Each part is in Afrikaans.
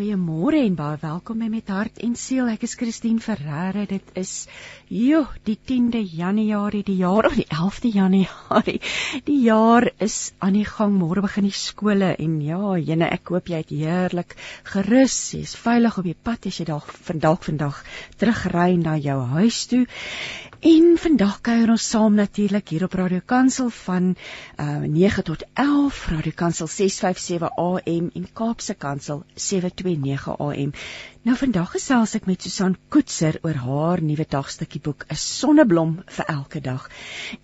Goeiemôre en baie welkom by met hart en siel. Ek is Christine Ferreira. Dit is joh, die 10de Januarie, die jaar of die 11de Januarie. Die jaar is aan die gang. Môre begin die skole en ja, jene, ek hoop jy het heerlik gerus. Jy's veilig op die pad as jy dalk vandag vandag terugry na jou huis toe. En vandag kuier ons saam natuurlik hier op Radio Kansel van uh 9 tot 11, Radio Kansel 657 AM en Kaapse Kansel 729 AM. Nou vandag gesels ek met Susan Koetser oor haar nuwe dagstukkie boek 'n sonneblom vir elke dag.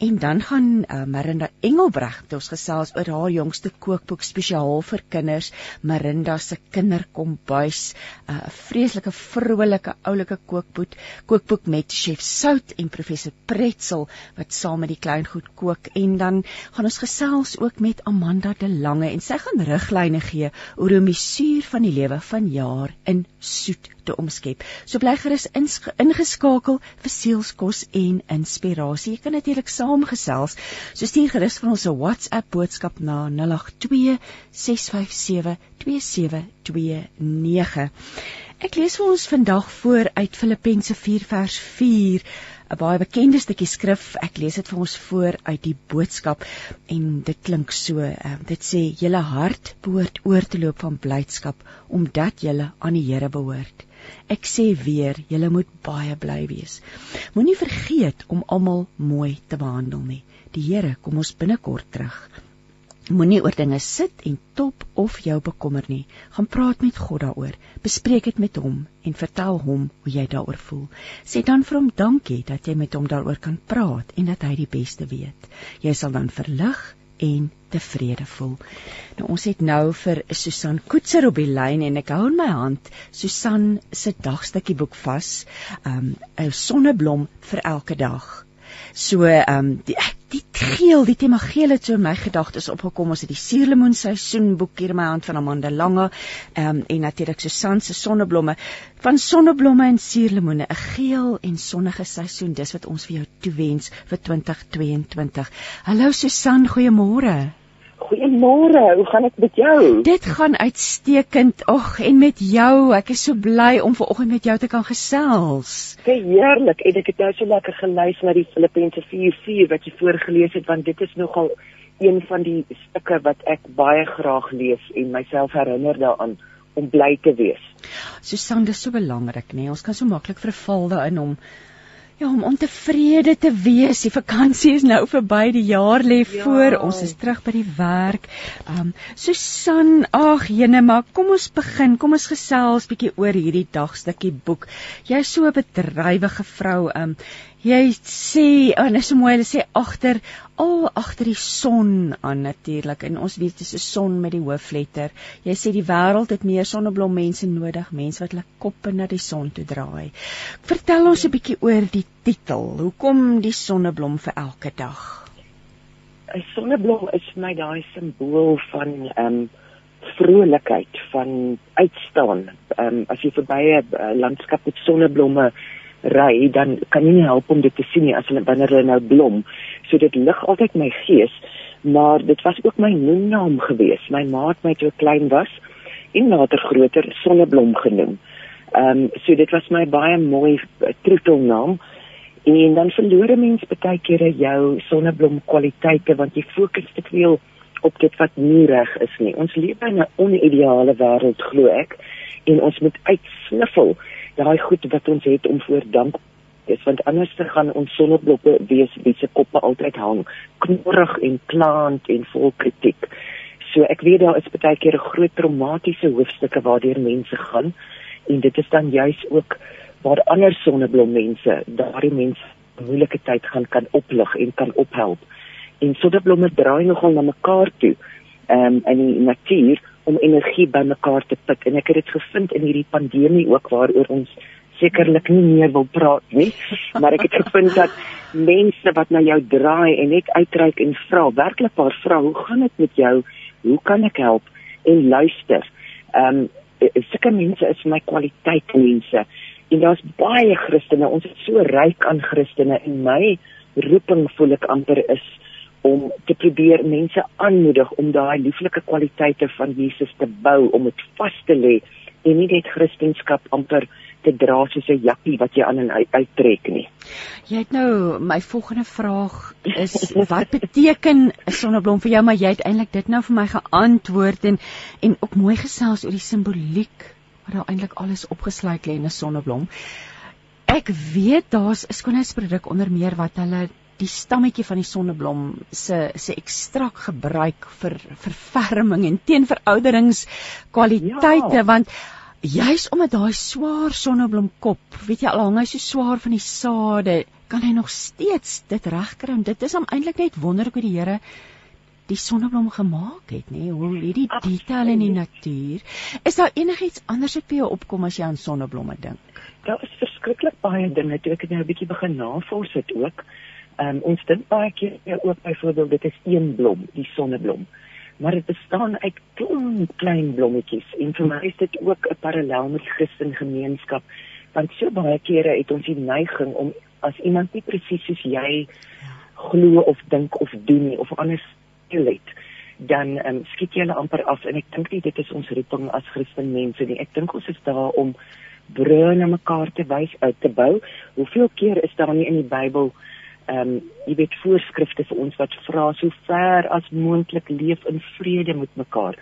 En dan gaan uh, Marinda Engelbreg met ons gesels oor haar jongste kookboek spesiaal vir kinders, Marinda se kinderkombuis, 'n uh, vreeslike vrolike oulike kookboek, kookboek met chef Sout en professor Pretzel wat saam met die kleingoed kook en dan gaan ons gesels ook met Amanda de Lange en sy gaan riglyne gee oor hoe die suur van die lewe van jaar in soet te omskep. So bly gerus ingeskakel vir sielskos en inspirasie. Jy kan natuurlik saamgesels. So stuur gerus vir ons 'n WhatsApp boodskap na 082 657 2729. Ek lees vir ons vandag voor uit Filippense 4 vers 4. 'n baie bekende stukkie skrif. Ek lees dit vir ons voor uit die boodskap en dit klink so. Uh, dit sê: "Julle hart behoort oor te loop van blydskap omdat julle aan die Here behoort." Ek sê weer, julle moet baie bly wees. Moenie vergeet om almal mooi te behandel nie. Die Here kom ons binnekort terug. Moenie oor dinge sit en top of jou bekommer nie. Gaan praat met God daaroor. Bespreek dit met hom en vertel hom hoe jy daaroor voel. Sê dan vir hom dankie dat jy met hom daaroor kan praat en dat hy die beste weet. Jy sal dan verlig en tevrede voel. Nou ons het nou vir Susan Koetser op die lyn en ek hou in my hand Susan se dagstukkie boek vas. Um 'n sonneblom vir elke dag. So ehm um, die die geel, die tema geel het so in my gedagtes opgekom. Ons het die suurlemoen seisoen boek hier in my hand van Amanda Lange. Ehm um, en natuurlik Susan se sonneblomme van sonneblomme en suurlemoene, 'n geel en sonnige seisoen. Dis wat ons vir jou toewens vir 2022. Hallo Susan, goeiemôre. Goeiemôre, hoe gaan dit met jou? Dit gaan uitstekend. Ag, en met jou, ek is so bly om vanoggend met jou te kan gesels. Dis heerlik en ek het nou so lekker geluister na die Filippense 4:4 wat jy voorgeles het want dit is nogal een van die stukke wat ek baie graag lees en myself herinner daaraan om bly te wees. Susan, dit is so belangrik, nê? Nee? Ons kan so maklik verval daarin om Ja, om ontevrede te wees. Die vakansie is nou verby, die jaar lê ja. voor. Ons is terug by die werk. Um Susan, ag jene, maar kom ons begin. Kom ons gesels bietjie oor hierdie dagstukkie boek. Jy's so 'n bedrywige vrou. Um jy sê, en oh, is mooi, hulle sê agter al agter die son aan natuurlik en ons weet dis 'n son met die hoofletter. Jy sê die wêreld het meer sonneblom mense nodig, mense wat hulle koppe na die son toe draai. Vertel ons 'n bietjie oor die titel. Hoekom die sonneblom vir elke dag? 'n Sonneblom is vir my daai simbool van ehm um, vrolikheid, van uitstaan. Ehm um, as jy verby 'n uh, landskap met sonneblomme ry, dan kan jy nie help om dit te sien nie as hulle wanneer hulle nou blom. So dit lig altyd my gees, maar dit was ook my noemnaam geweest. My ma het my toe klein was en later groter sonneblom genoem. Ehm um, so dit was my baie mooi eh, troetelnaam. En dan verloor 'n mens baie kere jou sonneblom kwaliteite want jy fokus te veel op dit wat nie reg is nie. Ons leef in 'n onideale wêreld glo ek en ons moet uitsniffel daai goed wat ons het om voor dank is want anders te gaan ons sonneblokke wees wie se koppe altyd hang knorrig en klaand en vol kritiek. So ek weet daar is baie keer 'n groot traumatiese hoofstukke waardeur mense gaan en dit is dan juis ook waar ander sonneblommense daardie mense moeilike tyd gaan kan oplig en kan ophelp. En sonneblomme draai nogal na mekaar toe. Um, in die natuur om energie bymekaar te pik en ek het dit gevind in hierdie pandemie ook waaroor ons sekerlik nie meer wil praat nie maar ek het gevind dat mense wat na jou draai en net uitreik en vra werklik paar vra hoe gaan dit met jou hoe kan ek help en luister ehm um, sulke mense is my kwaliteit mense. En daar's baie Christene. Ons is so ryk aan Christene en my roeping voel ek amper is om te probeer mense aanmoedig om daai lieflike kwaliteite van Jesus te bou, om dit vas te lê en nie net Christendom amper te dra soos 'n jappie wat jy aan en uit uittrek nie. Jy het nou my volgende vraag is wat beteken 'n sonneblom vir jou maar jy het eintlik dit nou vir my geantwoord en en ook mooi gesels oor die simboliek wat daar eintlik alles opgesluit lê in 'n sonneblom. Ek weet daar's 'n skoonheidsproduk onder meer wat hulle die stammetjie van die sonneblom se se ekstrak gebruik vir verferming en teen verouderingskvaliteite ja. want juis omdat daai swaar sonneblomkop, weet jy al hang hy so swaar van die sade, kan hy nog steeds dit regkry en dit is hom eintlik net wonderlik hoe die Here die sonneblom gemaak het, nê? Hoe hierdie detail in die natuur. Is daar enigiets anders wat vir jou opkom as jy aan sonneblomme dink? Daar is verskriklik baie dinge toe ek nou 'n bietjie begin navors het ook. Ehm um, ons dink baie keer ook byvoorbeeld dit is een blom, die sonneblom maar dit bestaan uit klein klein blommetjies en vir my is dit ook 'n parallel met Christen gemeenskap want so baie kere het ons die neiging om as iemand nie presies soos jy glo of dink of doen nie of anders let dan um, skiet jy hulle amper af en ek dink dit is ons roeping as Christen mense nie. Ek dink ons is daar om broe na mekaar te wys uit te bou. Hoeveel keer is daar nie in die Bybel ehm um, jy weet voorskrifte vir ons wat vra so ver as moontlik leef in vrede met mekaar.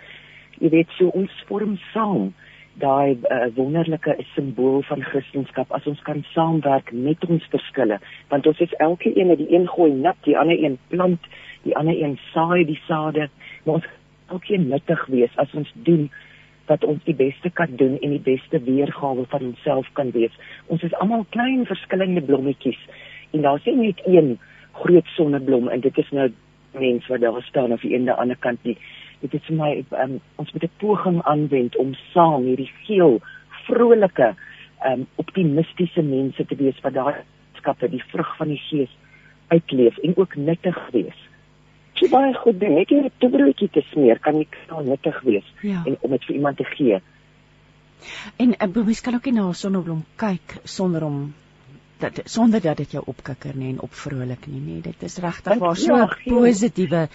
Jy weet so ons vorm saam daai uh, wonderlike simbool van Christendom as ons kan saamwerk met ons verskille. Want ons is elke een met die een gooi nat die ander een plant die ander een saai die sade maar ons elke een nuttig wees as ons doen wat ons die beste kan doen en die beste weergawe van onsself kan wees. Ons is almal klein verskillende blommetjies en daar's nie net een groot sonneblom en dit is nou mens wat daar staan of aan die ander kant nie. Dit is vir my um, ons moet 'n poging aanwend om saam hierdie geel, vrolike, um, optimistiese mense te wees wat daai skappe, die vrug van die Gees uitleef en ook nuttig wees. Jy baie goed doen. Net 'n toebroodjie te smeer kan nie so nuttig wees ja. en om dit vir iemand te gee. En 'n uh, mens kan ook nie na 'n sonneblom kyk sonder om dat sonder dat dit jou opkikker nie en opvrolik nie. Nee dit is regtig waar. So 'n ja, positiewe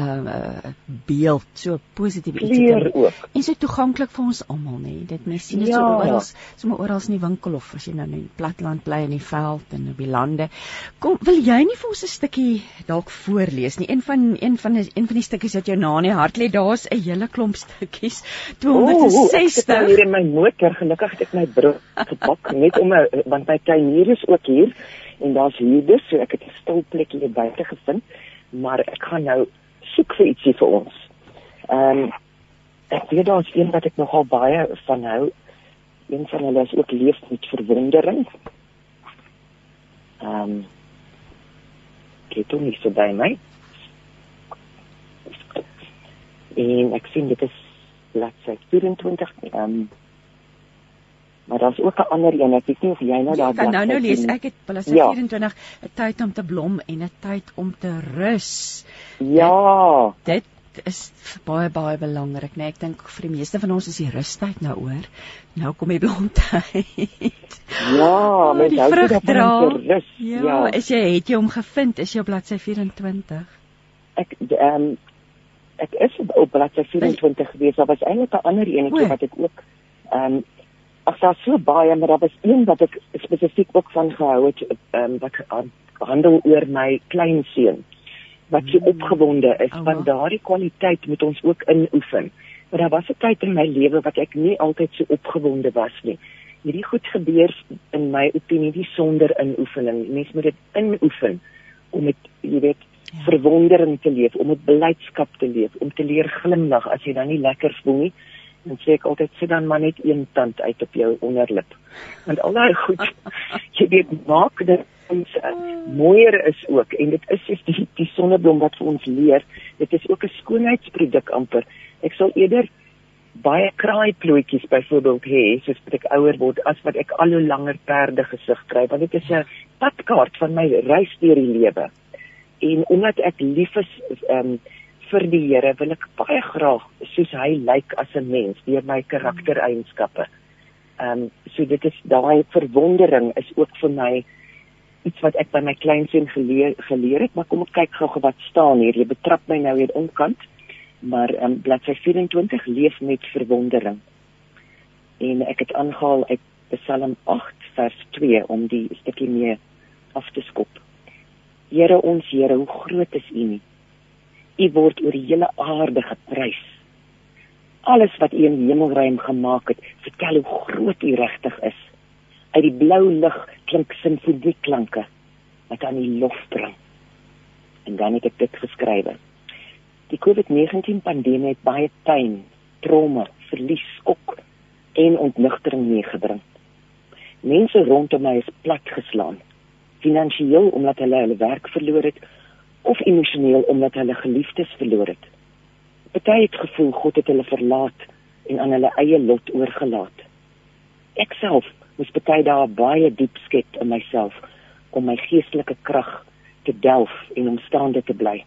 uh beeld so positiewe iets ook. En so toeganklik vir ons almal nê. Dit mens sien dit ja. so oral sommer oral in die winkel of as jy nou in die platland bly in die veld en op die lande. Kom wil jy nie vir ons 'n stukkie dalk voorlees nie? Een van een van die een van die stukkies wat jou na in die hart lê daar's 'n hele klomp stukkies. 260 o, hier in my motor gelukkig het ek my brood gepak net om want my tuinier is ook hier en daar's hier dus so ek het 'n stil plekkie buite gevind maar ek gaan nou soek vir ietsie vir ons. Ehm um, ek weet daar's een wat ek nogal baie van hou. Een van hulle is ook leef met verwondering. Ehm um, kyk toe nie so by my. En ek sien dit is bladsy 24 ehm um, maar daar's ook 'n ander een ek weet nie of jy nou daar kan nou nou lees. Ek het bladsy ja. 24 'n tyd om te blom en 'n tyd om te rus. Ja. Dit, dit is baie baie belangrik nee ek dink vir die meeste van ons is die rustyd nou oor nou kom die blomtyd. Ja oh, met die vrug dra. ja, ja. is jy het jy hom gevind? Is jy op bladsy 24 ek ehm um, ek is op bladsy 24 gewees. Daar was eintlik 'n ander enetjie wat ek ook ehm um, ag daar so baie maar daar was een wat ek spesifiek ook van gehou het um, wat handel oor my klein seun wat so mm. opgewonde is oh, van daardie kwaliteit moet ons ook inoefen. Maar daar was 'n tyd in my lewe wat ek nie altyd so opgewonde was nie. Hierdie goed gebeur in my opinie nie sonder inoefening. Mens moet dit inoefen om met jy weet ja. verwondering te leef om met blydskap te leef om te leer glimlag as jy dan nie lekker voel nie en sê ek altyd sit dan maar net een tand uit op jou onderlip. Want al daai goed jy weet maak dit ons uh, mooier is ook en dit is is die die sonneblom wat vir ons leer. Dit is ook 'n skoonheidsproduk amper. Ek sal eerder baie kraaiploetjies byvoorbeeld hê soos ek ouer word as wat ek al hoe langer perde gesig kry want dit is 'n padkaart van my reis deur die lewe. En omdat ek lief is um, vir die Here wil ek baie graag soos hy lyk as 'n mens deur my karaktereienskappe. Ehm um, so dit is daai verwondering is ook vir my iets wat ek by my kleinseun geleer geleer het, maar kom ek kyk gou wat staan hier. Jy betrap my nou hier onkant. Maar ehm um, bladsy 24 leef met verwondering. En ek het aangehaal uit Psalm 8 vers 2 om die stukkie mee af te skop. Here ons Here, hoe groot is U nie? U word oor die hele aarde geprys. Alles wat U in die hemelruim gemaak het, vertel hoe groot U regtig is. Uit die blou lug klink simfonieklanke wat aan U lof bring. En dan het ek dit geskrywe. Die COVID-19 pandemie het baie pyn, trauma, verlies, skok en ontnigtering meegebring. Mense rondom my is platgeslaan, finansiëel omdat hulle hulle werk verloor het of emosioneel omdat hulle geliefdes verloor het. Party het gevoel God het hulle verlaat en aan hulle eie lot oorgelaat. Ek self moes party dae baie diep skep in myself om my geestelike krag te delf en om staande te bly.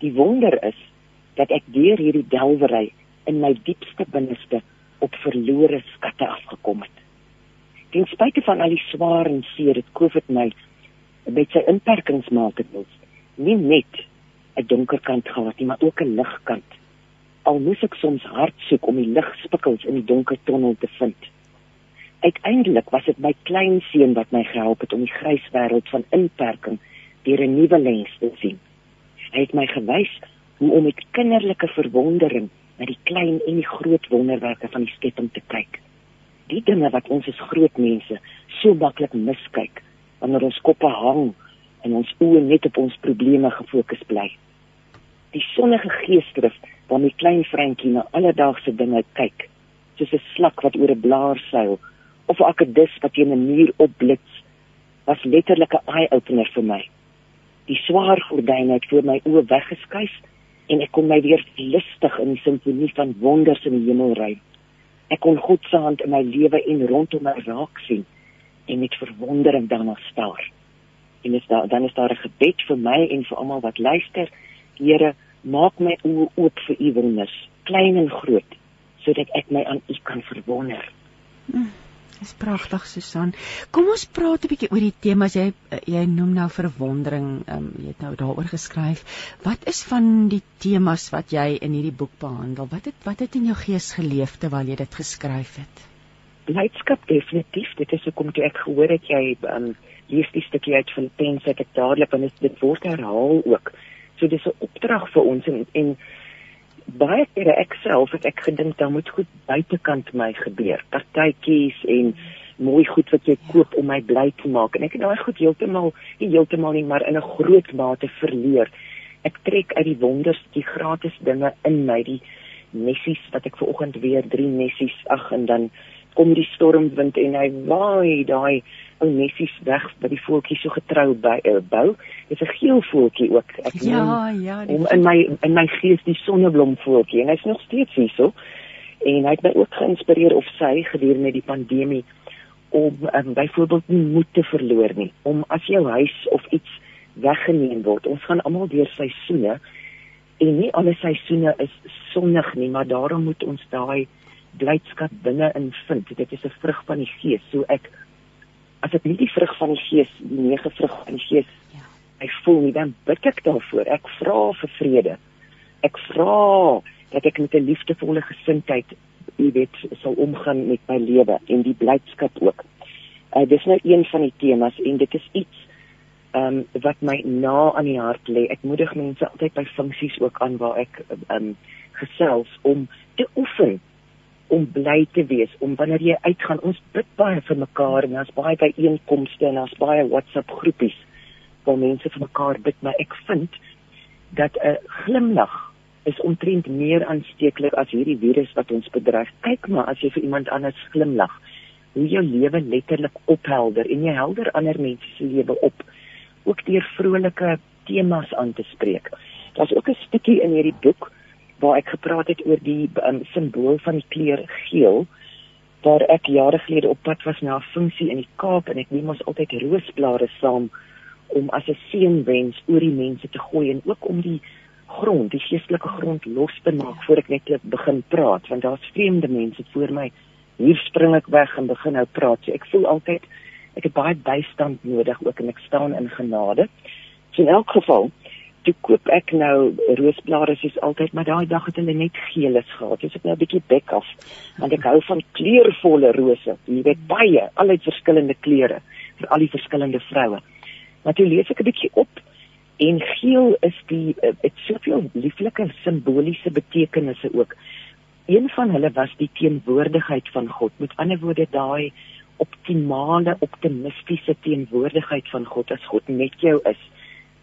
Die wonder is dat ek deur hierdie delwery in my diepste binneste op verlore skatte afgekom het. Ten spyte van al die swaar en seer het COVID my met sy inperkings maak het ons nie net 'n donker kant gehad nie, maar ook 'n ligkant. Al moes ek soms hard soek om die ligspikkels in die donker tonnel te vind. Uiteindelik was dit my klein seun wat my gehelp het om die grys wêreld van inperking deur 'n nuwe lens te sien. Hy het my gewys hoe om met kinderlike verwondering na die klein en die groot wonderwerke van die skepping te kyk. Die dinge wat ons as groot mense so maklik miskyk wanneer ons koppe hang en ons oë net op ons probleme gefokus bly. Die sonnige geesdrif waarmee klein Frankie na alledaagse dinge kyk, soos 'n slak wat oor 'n blaar seil of 'n akedus wat teen 'n muur opblits, was letterlik 'n eye-opener vir my. Die swaar gordyne het voor my oë weggeskuif en ek kon my weer lustig in die simfonie van wonders in die hemel ry. Ek kon God se hand in my lewe en rondom my raak sien en met verwondering daarna staar en is daar dan is daar 'n gebed vir my en vir almal wat luister. Here, maak my oë oop vir u wonders, klein en groot, sodat ek my aan u kan verwonder. Hmm, dis pragtig, Susan. Kom ons praat 'n bietjie oor die temas jy jy noem nou verwondering, um, jy het nou daaroor geskryf. Wat is van die temas wat jy in hierdie boek behandel? Wat het wat het in jou gees geleef terwyl jy dit geskryf het? Blydskap definitief. Dit is hoekom toe ek gehoor het jy um, lees die stukkie uit van Pens ek het dadelik en dit word herhaal ook. So dis 'n opdrag vir ons en en baie kere ek self het ek gedink dan moet goed buitekant my gebeur. Partytjies en mooi goed wat jy koop om my bly te maak en ek het daai goed heeltemal nie heeltemal nie maar in 'n groot mate verleer. Ek trek uit die wonders die gratis dinge in my die messies wat ek ver oggend weer drie messies ag en dan kom die stormwind en hy waai daai ou messies weg by die voeltjie so getrou by uh, bou. Dit's 'n geel voeltjie ook. Ek ja, ja, om in my in my gees die sonneblom voeltjie en hy's nog steeds hierso. En hy het my ook geïnspireer of sy gedurende die pandemie om um, byvoorbeeld nie moed te verloor nie. Om as jou huis of iets weggeneem word. Ons gaan almal deur seisoene en nie alle seisoene is sonnig nie, maar daarom moet ons daai blydskap binne in vind. Dit is 'n vrug van die gees. So ek as ek nie die vrug van die gees, die nege vrug van die gees ja. ek voel nie dan bid ek daarvoor. Ek vra vir vrede. Ek vra dat ek met 'n liefdevolle gesindheid, jy weet, sal omgaan met my lewe en die blydskap ook. Uh, dis nou een van die temas en dit is iets ehm um, wat my na aan die hart lê. Ek moedig mense altyd by funksies ook aan waar ek ehm um, gesels om te oefen om bly te wees om wanneer jy uitgaan ons bid baie vir mekaar en ons baie by einkomste en ons baie WhatsApp groepies waar mense vir mekaar bid maar ek vind dat 'n glimlag is omtrent meer aansteeklik as hierdie virus wat ons bedreig. Kyk maar as jy vir iemand anders glimlag hoe jou lewe letterlik ophelder en jy helder ander mense se lewe op ook deur vrolike temas aan te spreek. Daar's ook 'n stukkie in hierdie boek waar ek gepraat het oor die um, simbool van die kleur geel waar ek jare gelede op pad was na 'n funksie in die Kaap en ek neem ons altyd roosblare saam om as 'n seënwens oor die mense te gooi en ook om die grond, die geestelike grond los te maak voor ek net begin praat want daar's vreemde mense voor my. Hier spring ek weg en begin nou praat. So ek voel altyd ek het baie bystand nodig ook en ek staan in genade. So in elk geval, toe koop ek nou roosblare soos altyd, maar daai dag het hulle net geeles gehad. Dis ek nou 'n bietjie bek af want ek hou van kleurvolle rose. Jy weet baie, al uit verskillende kleure vir al die verskillende vroue. Maar toe lees ek 'n bietjie op en geel is die dit uh, soveel lieflike simboliese betekenisse ook. Een van hulle was die teenwoordigheid van God. Met ander woorde daai optimale optimistiese teenwoordigheid van God as God met jou is,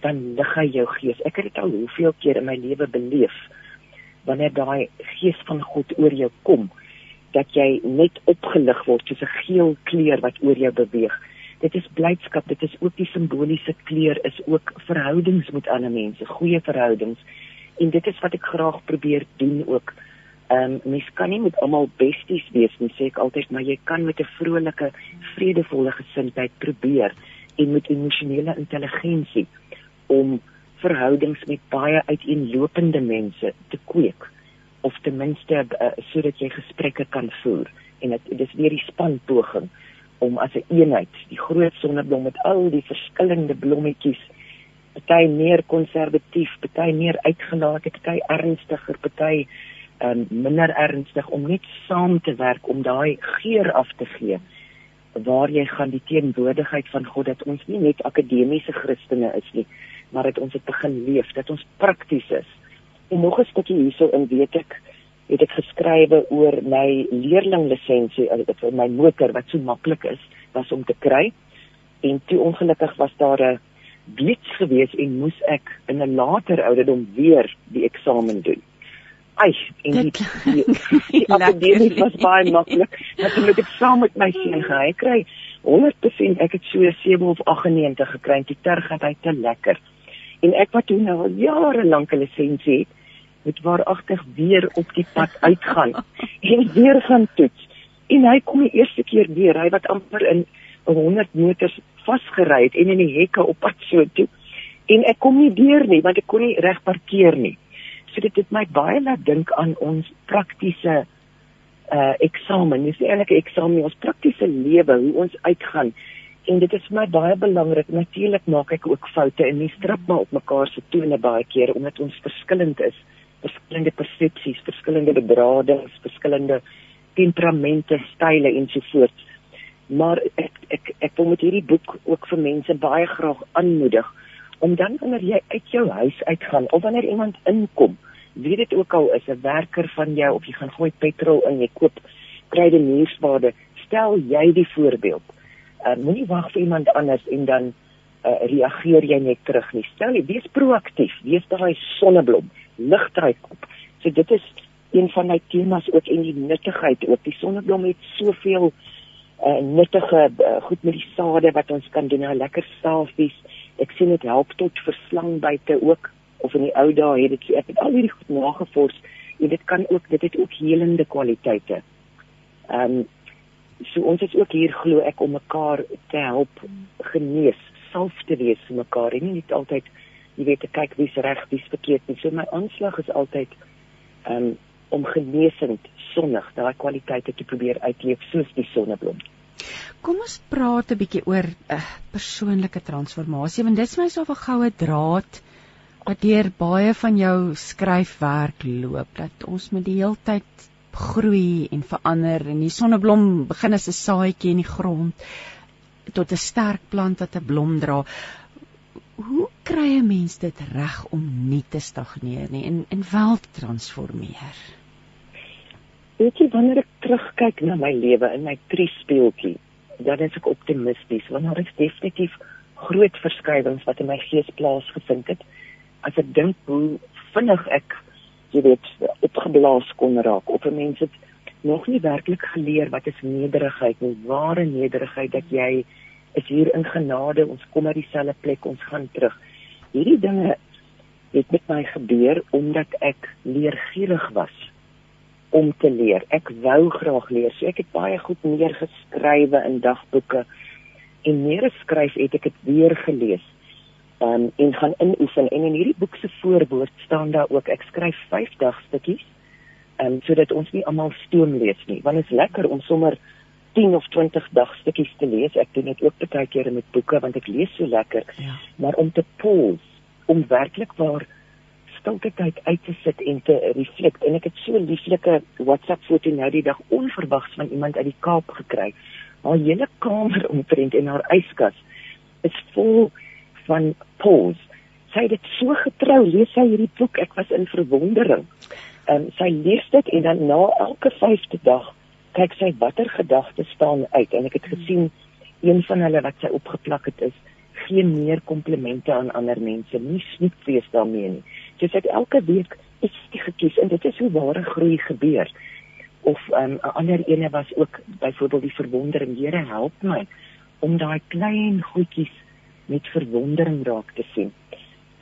dan lig hy jou gees. Ek het dit al hoeveel keer in my lewe beleef wanneer daai gees van God oor jou kom dat jy net opgelig word soos 'n geel kleur wat oor jou beweeg. Dit is blydskap, dit is ook die simboliese kleur is ook verhoudings met ander mense, goeie verhoudings. En dit is wat ek graag probeer doen ook Ehm um, mens kan nie met almal besties wees nie, sê ek altyd, maar jy kan met 'n vrolike, vredevolle gesindheid probeer en met emosionele intelligensie om verhoudings met baie uiteenlopende mense te kweek of ten minste uh, sodat jy gesprekke kan voer. En dit dis weer die spanpoging om as 'n een eenheid die groot sonneblom met al die verskillende blommetjies party meer konservatief, party meer uitgelaat, party ernstiger, party um, minder ernstig om net saam te werk om daai geur af te gee waar jy gaan die teenwoordigheid van God dat ons nie net akademiese Christene is nie maar dat ons dit begin leef dat ons prakties is en nog 'n stukkie hierso in weet ek het ek geskrywe oor my leerlinglisensie eh, vir my motor wat so maklik is was om te kry en toe ongelukkig was daar 'n blits gewees en moes ek in 'n later ouderdom weer die eksamen doen Ai, en die, die, die akademie was baie maklik. Ek het saam met my seun gehy kry. 100% ek het so 7 of 98 gekry. Die terg het hy te lekker. En ek wat toe nou al jare lank 'n lisensie het, moet waaragtig weer op die pad uitgaan en weer gaan toets. En hy kom die eerste keer weer, hy wat amper in 100 motors vasgery het en in die hekke op pad so toe. En ek kom nie deur nie want ek kon nie reg parkeer nie. So dit het my baie laat dink aan ons praktiese uh eksamen. Dis eintlik 'n eksamen, ons praktiese lewe, hoe ons uitgaan. En dit is vir my baie belangrik. Natuurlik maak ek ook foute en nie strap maar op mekaar se tone baie keer omdat ons verskillend is. Verskillende persepsies, verskillende bedradings, verskillende temperamente, style en so voort. Maar ek ek ek wil met hierdie boek ook vir mense baie graag aanmoedig om dan wanneer jy uit jou huis uitgaan of wanneer iemand inkom, wie dit ook al is, 'n werker van jou of jy gaan gooi petrol in, jy koop kruide nuusware, stel jy die voorbeeld. Uh, Moenie wag vir iemand anders en dan uh, reageer jy net terug nie. Stel jy wees proaktief, wees daai sonneblom, lig daai kop. So dit is een van my temas ook en die nuttigheid ook. Die sonneblom het soveel uh, nuttige uh, goed met die sade wat ons kan doen, nou lekker salfies ek sien dit help tot verslangbyte ook of in die ou dae het dit ek het al hierdie goed nagevors en dit kan ook dit het ook helende kwaliteite. Ehm um, so ons is ook hier glo ek om mekaar te help genees, self te wees vir mekaar en nie net altyd jy weet te kyk wie's reg, wie's verkeerd nie. So my aanslag is altyd um, om genesend sonnig daai kwaliteite te probeer uitleef soos die sonneblom. Kom ons praat 'n bietjie oor 'n uh, persoonlike transformasie want dit is my so 'n goue draad wat deur baie van jou skryfwerk loop dat ons met die heeltyd groei en verander en die sonneblom begin as 'n saadjie in die grond tot 'n sterk plant wat 'n blom dra. Hoe kry 'n mens dit reg om nie te stagneer nie en en wel te transformeer? Weet jy wanneer ek terugkyk na my lewe in my triespeeltjie dan is ek optimisties want daar is definitief groot verskywings wat in my gees plaasgevind het as ek dink hoe vinnig ek jy weet opgeblaas kon raak op 'n mens het nog nie werklik geleer wat is nederigheid nie ware nederigheid dat jy is hier in genade ons kom uit dieselfde plek ons gaan terug hierdie dinge het met my gebeur omdat ek leergierig was om te leer. Ek wou graag leer. So ek het baie goed neergeskrywe in dagboeke en meer skryf het ek dit weer gelees. Um, en gaan inoefen. En in hierdie boek se voorwoord staan daar ook ek skryf 5 dagstukkies um, sodat ons nie almal stoom lees nie. Want dit is lekker om sommer 10 of 20 dagstukkies te lees. Ek doen dit ook baie kere met boeke want ek lees so lekker. Ja. maar om te pause om werklik waar stilte tyd uit te sit en te reflect. En ek het so 'n lieflike WhatsApp foto nou die dag onverwags van iemand uit die Kaap gekry. Haar hele kamer omtrent en haar yskas is vol van pause. Sy het dit so getrou, lees sy hierdie boek, ek was in verwondering. Ehm um, sy lees dit en dan na elke 5de dag kyk sy watter gedagtes staan uit en ek het gesien een van hulle wat sy opgeplak het is geen meer komplimente aan ander mense, nie snoep wees daarmee nie. Sy sê elke week iets gekies en dit is hoe ware groei gebeur. Of ehm, 'n um, ander ene was ook byvoorbeeld die verwondering, Here help my om daai klein goedjies met verwondering raak te sien.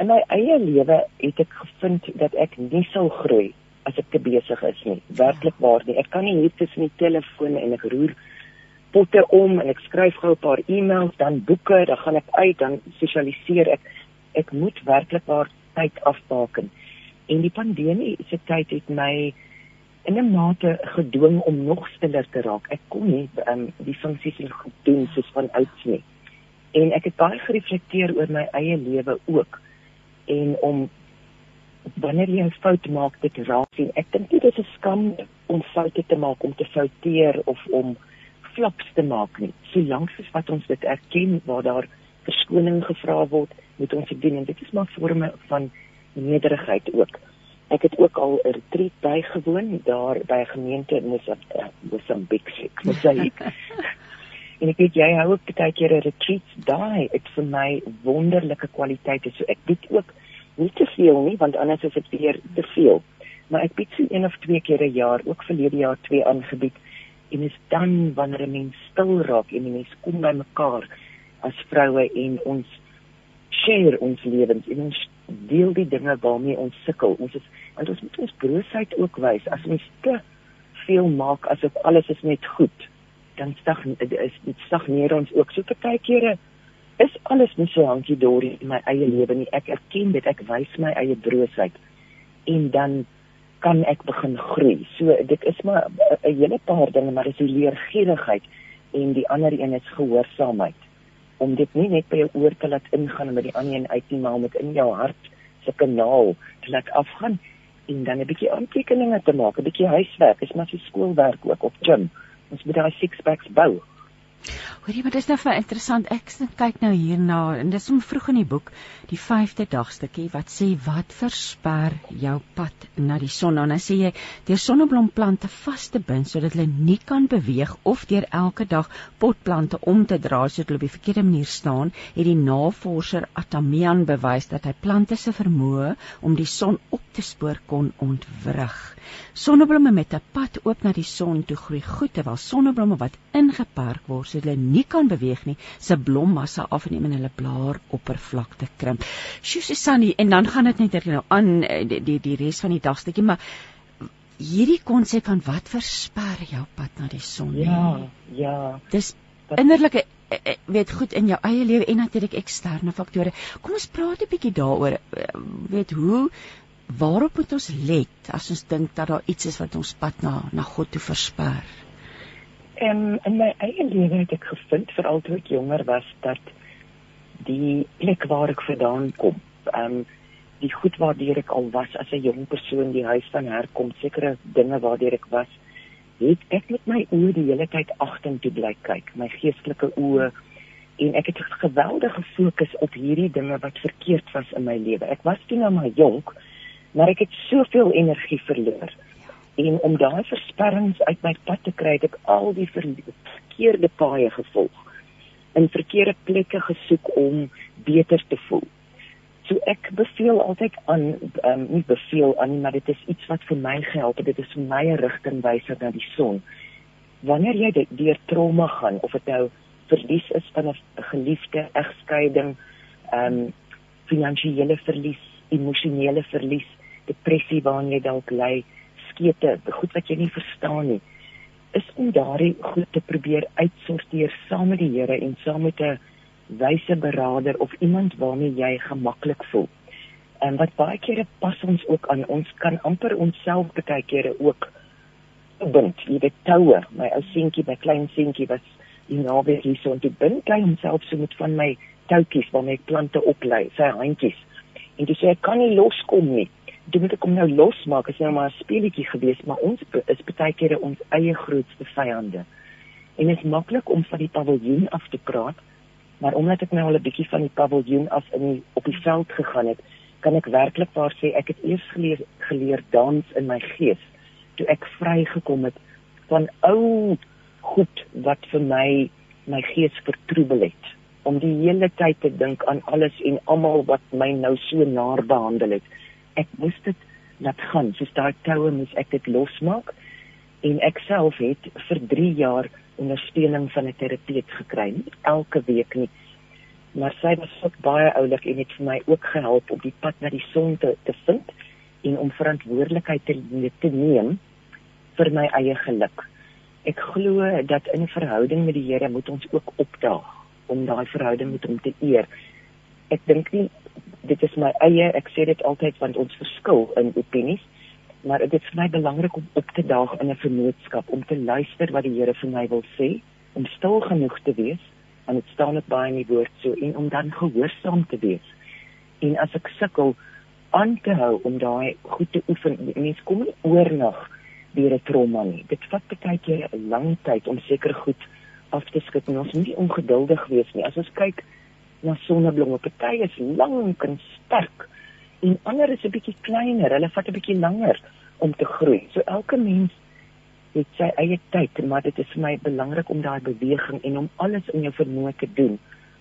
In my eie lewe het ek gevind dat ek nie sou groei as ek te besig is nie. Werklik waar nie. Ek kan nie hier tussen die telefoon en ek roer potte om en ek skryf gou 'n paar e-mails, dan boeke, dan gaan ek uit, dan sosialiseer ek. Ek moet werklik waar tyd afbaken. En die pandemie se tyd het my in 'n mate gedwing om nog stiller te raak. Ek kon nie um, die funksies en goed doen soos van ouds nie en ek het baie gereflekteer oor my eie lewe ook en om wanneer jy 'n fout maak dit raak sien. Ek dink dit is 'n skam om foute te maak om te fouteer of om flaps te maak nie. Solank as wat ons dit erken waar daar verskoning gevra word moet ons dit doen. En dit is maar vorme van nederigheid ook. Ek het ook al 'n retreat bygewoon daar by 'n gemeente in Mosambik Mosambik En ek weet jy hou ook baie keer 'n retreat daai. Dit vir my wonderlike kwaliteite. So ek bied ook nie te veel nie want anders is dit weer te veel. Maar ek bied so een of twee keer 'n jaar, ook verlede jaar twee aangebied. En is dan wanneer 'n mens stil raak en mense kom by mekaar as vroue en ons share ons lewens en ons deel die dinge waarmee ons sukkel. Ons is want ons moet ons broosheid ook wys as ons te veel maak asof alles is net goed dan stag is dit stagneer ons ook. So baie kere is alles nie so hankie dorie in my eie lewe nie. Ek erken dit ek wys my eie broosheid. En dan kan ek begin groei. So dit is maar 'n hele paar dinge maar dis die leergierigheid en die ander een is gehoorsaamheid om dit nie net by jou oor te laat ingaan by die ander een uit nie maar om dit in jou hart se kanaal te laat afgaan en dan 'n bietjie aantekeninge te maak 'n bietjie huiswerk. Is maar so skoolwerk ook op gym ons moet daai six packs bou. Hoorie, maar dis nou vir interessant. Ek kyk nou hierna en dis om vroeg in die boek, die 5de dagstukkie wat sê wat versper jou pad na die son. Dan sê jy deur sonneblomplante vas te bind sodat hulle nie kan beweeg of deur elke dag potplante om te dra sodat hulle op die verkeerde manier staan, het die navorser Atamian bewys dat hy plante se vermoë om die son op te spoor kon ontwrig. Sonneblomme met 'n pad oop na die son toe groei goed terwyl sonneblomme wat ingeperk word sodat hulle nie kan beweeg nie, se blommassa afneem en hulle blaar oppervlakte krimp. Sjoe, en dan gaan dit net nou aan eh, die die, die res van die dagstukkie, maar hierdie konsep van wat versper jou pad na die son? Ja, ja. Dis innerlike eh, eh, weet goed in jou eie lewe en natuurlik eksterne faktore. Kom ons praat 'n bietjie daaroor. Weet hoe waarop moet ons let as ons dink dat daar iets is wat ons pad na na God toe versper? En in my eie lewe het ek gevind veral toe ek jonger was dat die plek waar ek vandaan kom, ehm die goed waardeur ek al was as 'n jong persoon, die huis van herkom, sekere dinge waardeur ek was, het ek met my oë die hele tyd agtertoe bly kyk, my geestelike oë en ek het geweldige fokus op hierdie dinge wat verkeerd was in my lewe. Ek was toe nou maar jonk, maar ek het soveel energie verloor. En om daai versperrings uit my pad te kry, het ek al die verkeerde paaie gevolg. In verkeerde plekke gesoek om beter te voel. So ek beveel altyd aan um, nie beveel aan nie, maar dit is iets wat vir my gehelp het. Dit is vir my 'n rigtingwyser na die son. Wanneer jy deur trauma gaan of dit nou verlies is van 'n geliefde, egskeiding, ehm um, finansiële verlies, emosionele verlies, depressie waaraan jy dalk ly, skete, goed wat jy nie verstaan nie, is om daardie goed te probeer uitsorteer saam met die Here en saam met 'n wyse beraader of iemand waarmee jy gemaklik voel. En wat baie kere pas ons ook aan ons kan amper onsself baie kere ook bind. Jy weet toue, my ou seentjie, my klein seentjie was die naweek hier so en toe bind hy homself so met van my toutjies waarmee ek plante oplei, sy handjies. En dis ek kan nie loskom nie. Dit moet ek hom nou losmaak as jy nou maar 'n speletjie gewees, maar ons is baie kere ons eie grootste vyande. En dit is maklik om van die paviljoen af te praat, maar omdat ek nou al 'n bietjie van die paviljoen af in die, op die veld gegaan het, kan ek werklik waar sê ek het eers geleer geleer dans in my gees toe ek vrygekom het van ou goed wat vir my my gees vertroebel het om die hele tyd te dink aan alles en almal wat my nou so naar behandel het. Ek moes dit laat gaan. Soos daai toue moes ek dit losmaak en ek self het vir 3 jaar ondersteuning van 'n terapeut gekry, nie elke week nie. Maar sy was ook baie oulik en het vir my ook gehelp om die pad na die son te, te vind en om verantwoordelikheid te, te neem vir my eie geluk. Ek glo dat in 'n verhouding met die Here moet ons ook opdaag om daai verhouding met hom te eer. Ek dink nie dit is my eie, ek sê dit altyd want ons verskil in opinies, maar dit is vir my belangrik om op te daag in 'n vennootskap om te luister wat die Here vir my wil sê, om stil genoeg te wees en dit staan net baie in die woord so en om dan gehoorsaam te wees. En as ek sukkel aan te hou om daai goed te oefen. Mense kom nie oornag deur 'n trauma nie. Dit vat baie keer 'n lang tyd om seker goed af te skud en ons moet nie ongeduldig wees nie. As ons kyk na sonneblomme, party is lank en sterk en ander is 'n bietjie kleiner. Hulle vat 'n bietjie langer om te groei. So elke mens het sy eie tyd, maar dit is vir my belangrik om daai beweging en om alles in jou vermoë te doen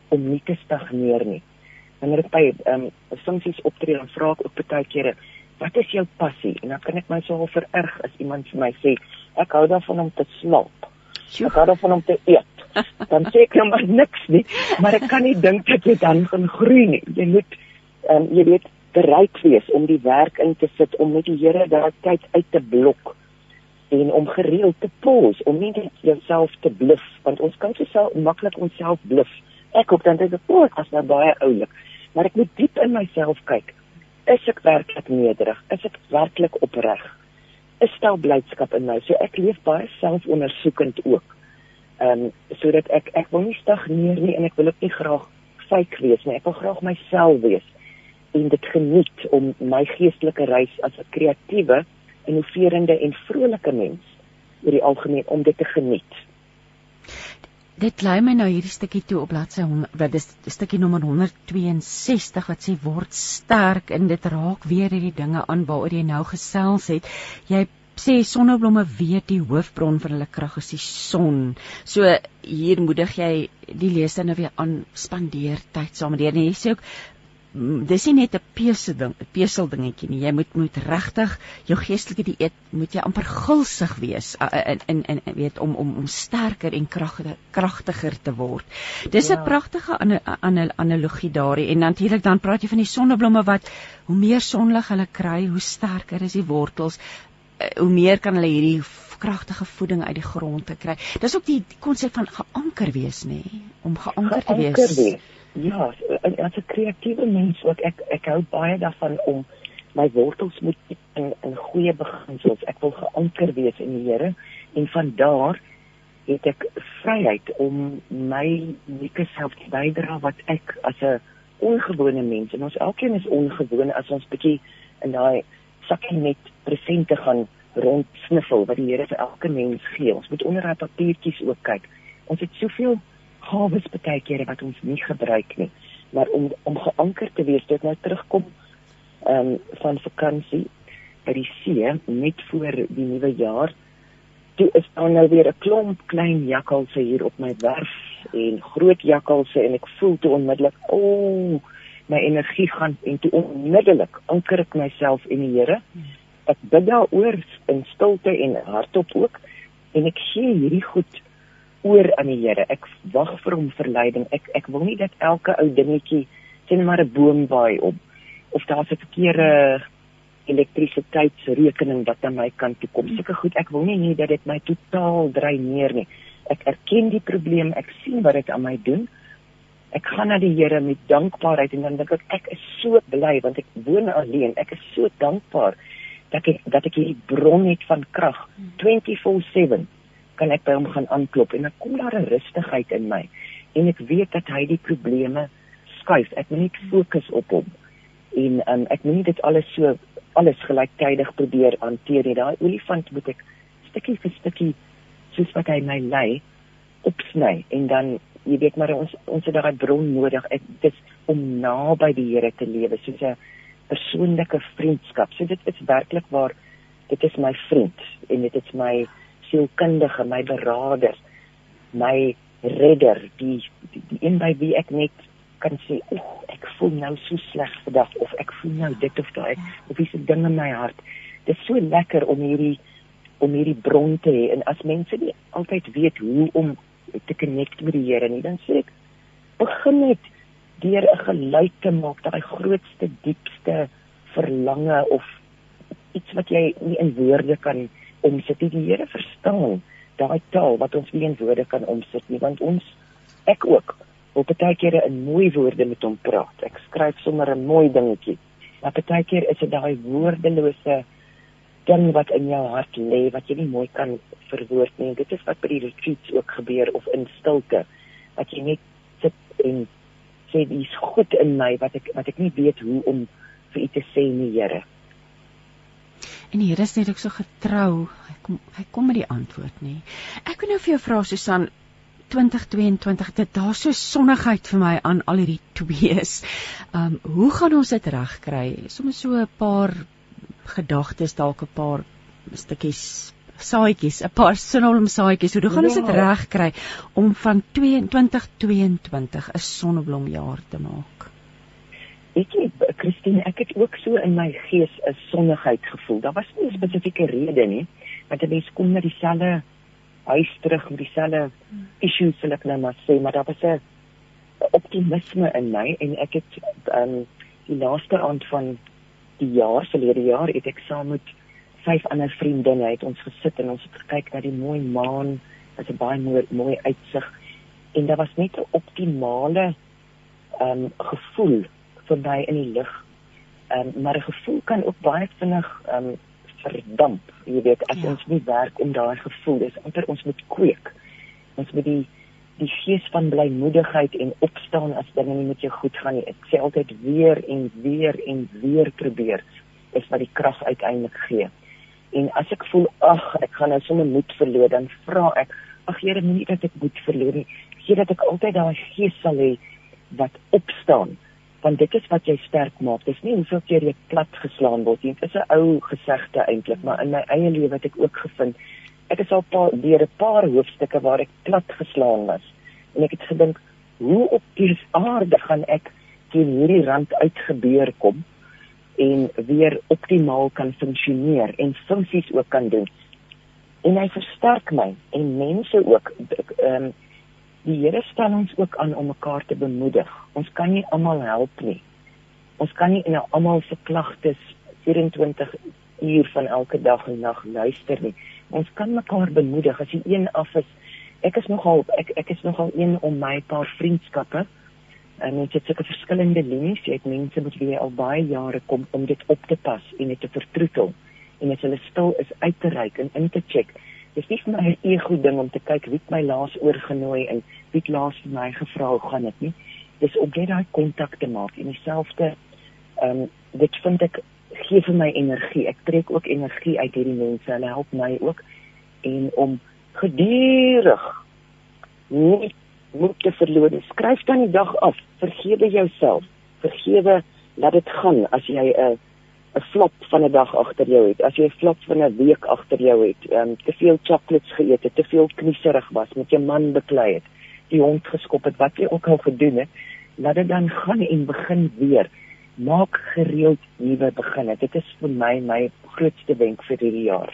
om nie te stagneer nie. Wanneer ek by ehm um, funksies optree dan vra ek ook baie kere wat is jou passie? En dan kan ek my so vererg as iemand vir my sê ek hou daarvan om te slaap ek hou daarvan om te eet dan sê ek nou maar niks nie maar ek kan nie dink dat jy dan gaan groei nie jy moet ehm um, jy weet bereid wees om die werk in te sit om met die Here daai tyd uit te blok en om gereeld te pos om nie net jouself te bluf want ons kan so maklik onsself bluf ek hoop dan dit is ook as nou baie oulik maar ek moet diep in myself kyk. Is ek werklik nederig? Is ek werklik opreg? Is daar blydskap in my? So ek leef baie selfondersoekend ook. Ehm um, sodat ek ek wil nie stagneer nie en ek wil ook nie graag fake wees nie. Ek wil graag myself wees en dit geniet om my geestelike reis as 'n kreatiewe, innoverende en vrolike mens oor die algemeen om dit te geniet dit lei my nou hierdie stukkie toe op bladsy 100 wat dis stukkie nommer 162 wat sê word sterk en dit raak weer hierdie dinge aan waaroor jy nou gesels het jy sê sonneblomme weet die hoofbron van hulle krag is die son so hier moedig jy die leser nou weer aan spandeer tyd saam met hulle jy sê ook dis nie net 'n pesel ding, 'n pesel dingetjie nie. Jy moet moet regtig jou geestelike dieet moet jy amper gulsig wees in in in weet om om om sterker en kragtiger kragtiger te word. Dis 'n ja. pragtige analogie daarin en natuurlik dan praat jy van die sonneblomme wat hoe meer sonlig hulle kry, hoe sterker is die wortels, hoe meer kan hulle hierdie kragtige voeding uit die grond te kry. Dis ook die konsep van geanker wees nê, om geanker te wees. wees. Ja, as 'n kreatiewe mens ook ek ek hou baie daarvan om my wortels moet in in goeie beginsels. Ek wil geanker wees in die Here en van daar het ek vryheid om my unieke self te bydra wat ek as 'n ongewone mens en ons elkeen is ongewoon as ons bietjie in daai sakkie met presente gaan rond sniffel wat die Here vir elke mens gee. Ons moet onder daai papiertjies ook kyk. Ons het soveel gawes baie kere wat ons nie gebruik nie. Maar om om geanker te wees, dit nou terugkom ehm um, van vakansie by die see net voor die nuwe jaar. Toe is daar nou weer 'n klomp klein jakkalse hier op my werf en groot jakkalse en ek voel toe onmiddellik, o, oh, my energie gaan en toe onmiddellik anker ek myself in die Here. Ek bid daaroor in stilte en hardop ook en ek gee hierdie goed oor aan die Here. Ek wag vir hom verleiding. Ek ek wil nie dat elke ou dingetjie sien maar 'n boom waai op of daar's 'n verkeerde elektrisiteitsrekening wat aan my kant toe kom. Seker goed, ek wil nie hê dat dit my totaal dreineer nie. Ek erken die probleem, ek sien wat dit aan my doen Ek gaan na die Here met dankbaarheid en dan dink ek ek is so bly want ek woon alleen. Ek is so dankbaar dat ek dat ek hierdie bron het van krag 24/7 kan ek by hom gaan aanklop en dan kom daar 'n rustigheid in my en ek weet dat hy die probleme skuif. Ek moet net fokus op hom. En um, ek moet nie dit alles so alles gelyktydig probeer hanteer nie. Daai olifant moet ek stukkie vir stukkie soos wat hy my lei opsny en dan jy weet maar ons ons het daai bron nodig. Ek dis om naby die Here te lewe soos 'n persoonlike vriendskap. So dit is werklik waar dit is my vriend en dit is my sielkundige, my beraader, my redder, die die, die een by wie ek net kan sê, "Oek, ek voel nou so sleg vandag of ek voel nou dit of daai of iets ding in my hart." Dit is so lekker om hierdie om hierdie bron te hê en as mense nie altyd weet hoe om te connect met die Here nie, dan sê ek begin net deur 'n geluid te maak, daai grootste, diepste verlange of iets wat jy nie in woorde kan omsit nie. Die Here verstaan daai taal wat ons nie in woorde kan omsit nie, want ons ek ook wil baie kere in mooi woorde met hom praat. Ek skryf sommer 'n mooi dingetjie. Maar baie keer is dit daai woordelose ding wat in jou hart lê wat jy nie mooi kan verwoord nie. Dit is wat by die retreats ook gebeur of in stilte. Dat jy net sit en sê dis goed in my wat ek wat ek nie weet hoe om vir u te sê nie, Here. En die Here is net ook so getrou. Hy kom hy kom met die antwoord, nê. Ek wil nou vir jou vra Susan 2022 dit daar so sonnigheid vir my aan al hierdie twees. Um hoe gaan ons dit regkry? Sommige so 'n paar gedagtes dalk 'n paar stukkies saadjies, 'n paar sinolm saadjies. Hoe gaan ons dit ja. regkry om van 2022 'n sonneblomjaar te maak? Ek het Christine, ek het ook so in my gees 'n sonnigheid gevoel. Daar was nie 'n spesifieke rede nie, want 'n mens kom na dieselfde huis terug met dieselfde issues wil ek nou maar sê, maar daar was 'n optimisme in my en ek het um die laaste aand van die jaar verlede jaar het ek saam met vyf ander vriendinne het ons gesit en ons het gekyk na die mooi maan, dit is 'n baie mooi mooi uitsig en daar was net 'n optimale um gevoel vir my in die lig. Um maar 'n gevoel kan ook baie vinnig um verdamp. Jy weet, as ja. ons nie werk om daai gevoel is, amper ons moet kweek. Ons moet die die gees van blymoedigheid en opstaan as dinge nie met jou goed gaan nie. Ek sê altyd weer en weer en weer probeer is wat die krag uiteindelik gee. En as ek voel ag, ek gaan nou sommer moed verloor, dan vra ek, ag Here, moenie dat ek moed verloor nie. Gee dat ek altyd daai gees sal hê wat opstaan want dit is wat jy sterk maak. Dis nie hoeveel keer jy plat geslaan word nie. Dit is 'n ou gesegde eintlik, maar in my eie lewe het ek ook gevind ek is al paar deur 'n paar hoofstukke waar ek plat geslaan was. En ek het gedink, hoe op die aarde gaan ek teen hierdie rand uitgebeur kom en weer optimaal kan funksioneer en funksies ook kan doen. En hy versterk my en mense ook ehm um, die Here stel ons ook aan om mekaar te bemoedig. Ons kan nie almal help nie. Ons kan nie in almal se klagtes 24 uur van elke dag en nag luister nie. Ons kan mekaar bemoedig as jy een af is. Ek is nogal ek ek is nogal een om my paar vriendskappe en dit het sulke verskillende linies. Jy het mense met wie jy al baie jare kom om dit op te pas en dit te vertroetel en as hulle stil is uit te reik en in te check Dis nie vir my 'n ego ding om te kyk wie my laas oorgenooi en wie laas vir my gevra hoe gaan dit nie. Dis om net daai kontak te maak en dieselfde ehm um, dit vind ek gee vir my energie. Ek trek ook energie uit hierdie mense. Hulle help my ook en om gedurig nie moet te verloor. Skryf dan die dag af. Vergewe jouself. Vergewe laat dit gaan as jy 'n 'n flop van 'n dag agter jou het, as jy 'n flop van 'n week agter jou het, ehm um, te veel chocolates geëet het, te veel knieserig was, met jou man beklei het, die hond geskop het, wat jy ook al gedoen het, laat dit dan gaan en begin weer. Maak gereeld nuwe beginne. Dit is vir my my grootste wenk vir hierdie jaar.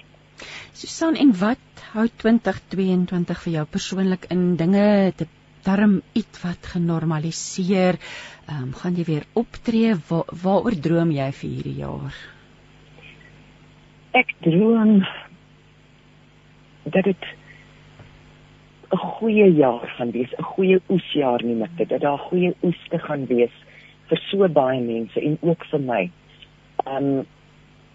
Susan, en wat hou 2022 vir jou persoonlik in dinge te darm iets wat genormaliseer. Ehm um, gaan jy weer optree? Wa waaroor droom jy vir hierdie jaar? Ek droom dat dit 'n goeie jaar gaan wees, 'n goeie oesjaar nie met dit dat daar goeie oes te gaan wees vir so baie mense en ook vir my. Um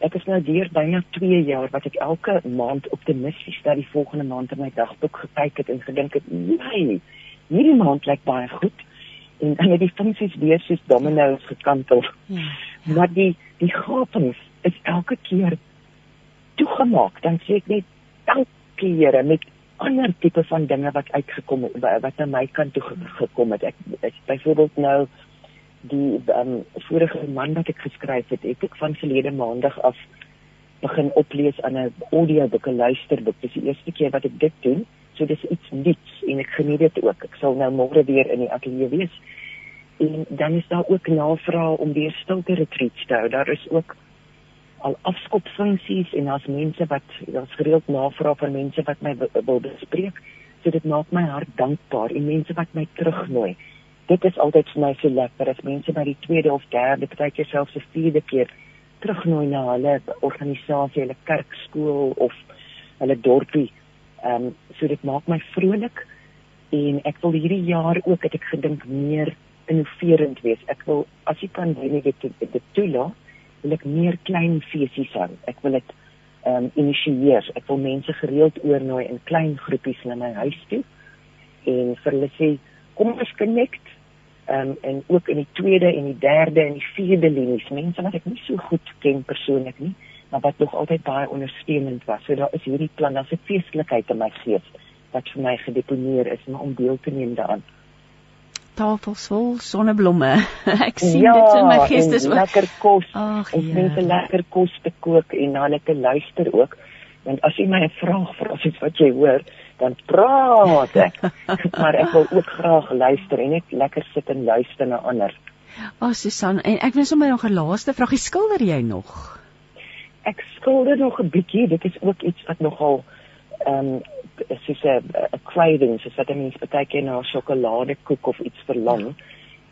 ek is nou deur byna 2 jaar wat ek elke maand optimisties na die volgende maand in my dagboek gekyk het en gedink het, "Nee, hierdie maand lyk baie goed." En dan het die funksies weer soos domino's gekantel. Ja, ja. Maar die die gapings is elke keer toegemaak. Dan sê ek net, "Dankie Here met ander tipe van dinge wat uitgekom het wat aan my kant toe gekom het." Ek, ek byvoorbeeld nou die um, vorige man wat ek geskryf het, het ek van verlede maandag af begin oplees aan 'n audioboek, 'n luisterboek. Dis die eerste keer wat ek dit doen. So dis iets nuuts en ek geniet dit ook. Ek sal nou môre weer in die ateljee wees. En dan is daar ook navraag om weer stilte retreats te hou. Daar is ook al afskopfunksies en daar's mense wat daar's gereeld navraag van mense wat my wil bespreek. So dit maak my hart dankbaar en mense wat my terugnooi dit is altyd vir my so lekker as mense by die tweede of derde, partykeer selfs die vierde keer terugnooi na hulle organisasie, hulle kerkskool of hulle dorpie. Ehm um, so dit maak my vrolik en ek wil hierdie jaar ook het ek gedink meer innoverend wees. Ek wil as jy kan doen dit dit toelaat, wil ek meer klein feesies hou. Ek wil dit ehm um, initieer. Ek wil mense gereeld oornooi in klein groepies na my huis toe en vir hulle sê kom ons connect um, en ook in die tweede en die derde en die vierde linies. Mense wat ek nie so goed ken persoonlik nie maar wat nog altyd baie ondersteunend was. So daar is hierdie plan daar's 'n feestelikheid in my gees wat vir my gedeponeer is om deel te neem daaraan. Tafels vol sonneblomme. Ek sien ja, dit in my gees dis lekker kos. En ja. mense lekker kos te kook en na hulle te luister ook want as jy my 'n vraag vra as iets wat jy hoor dan praat ek. maar ek wil ook graag luister en net lekker sit en luister na ander. O, oh, Susan, en ek wil sommer nog 'n laaste vraag. Skilder jy nog? Ek skilder nog 'n bietjie. Dit is ook iets wat nogal ehm um, soos 'n craving, soos wat mense baie keer na sjokoladekoek of iets verlang.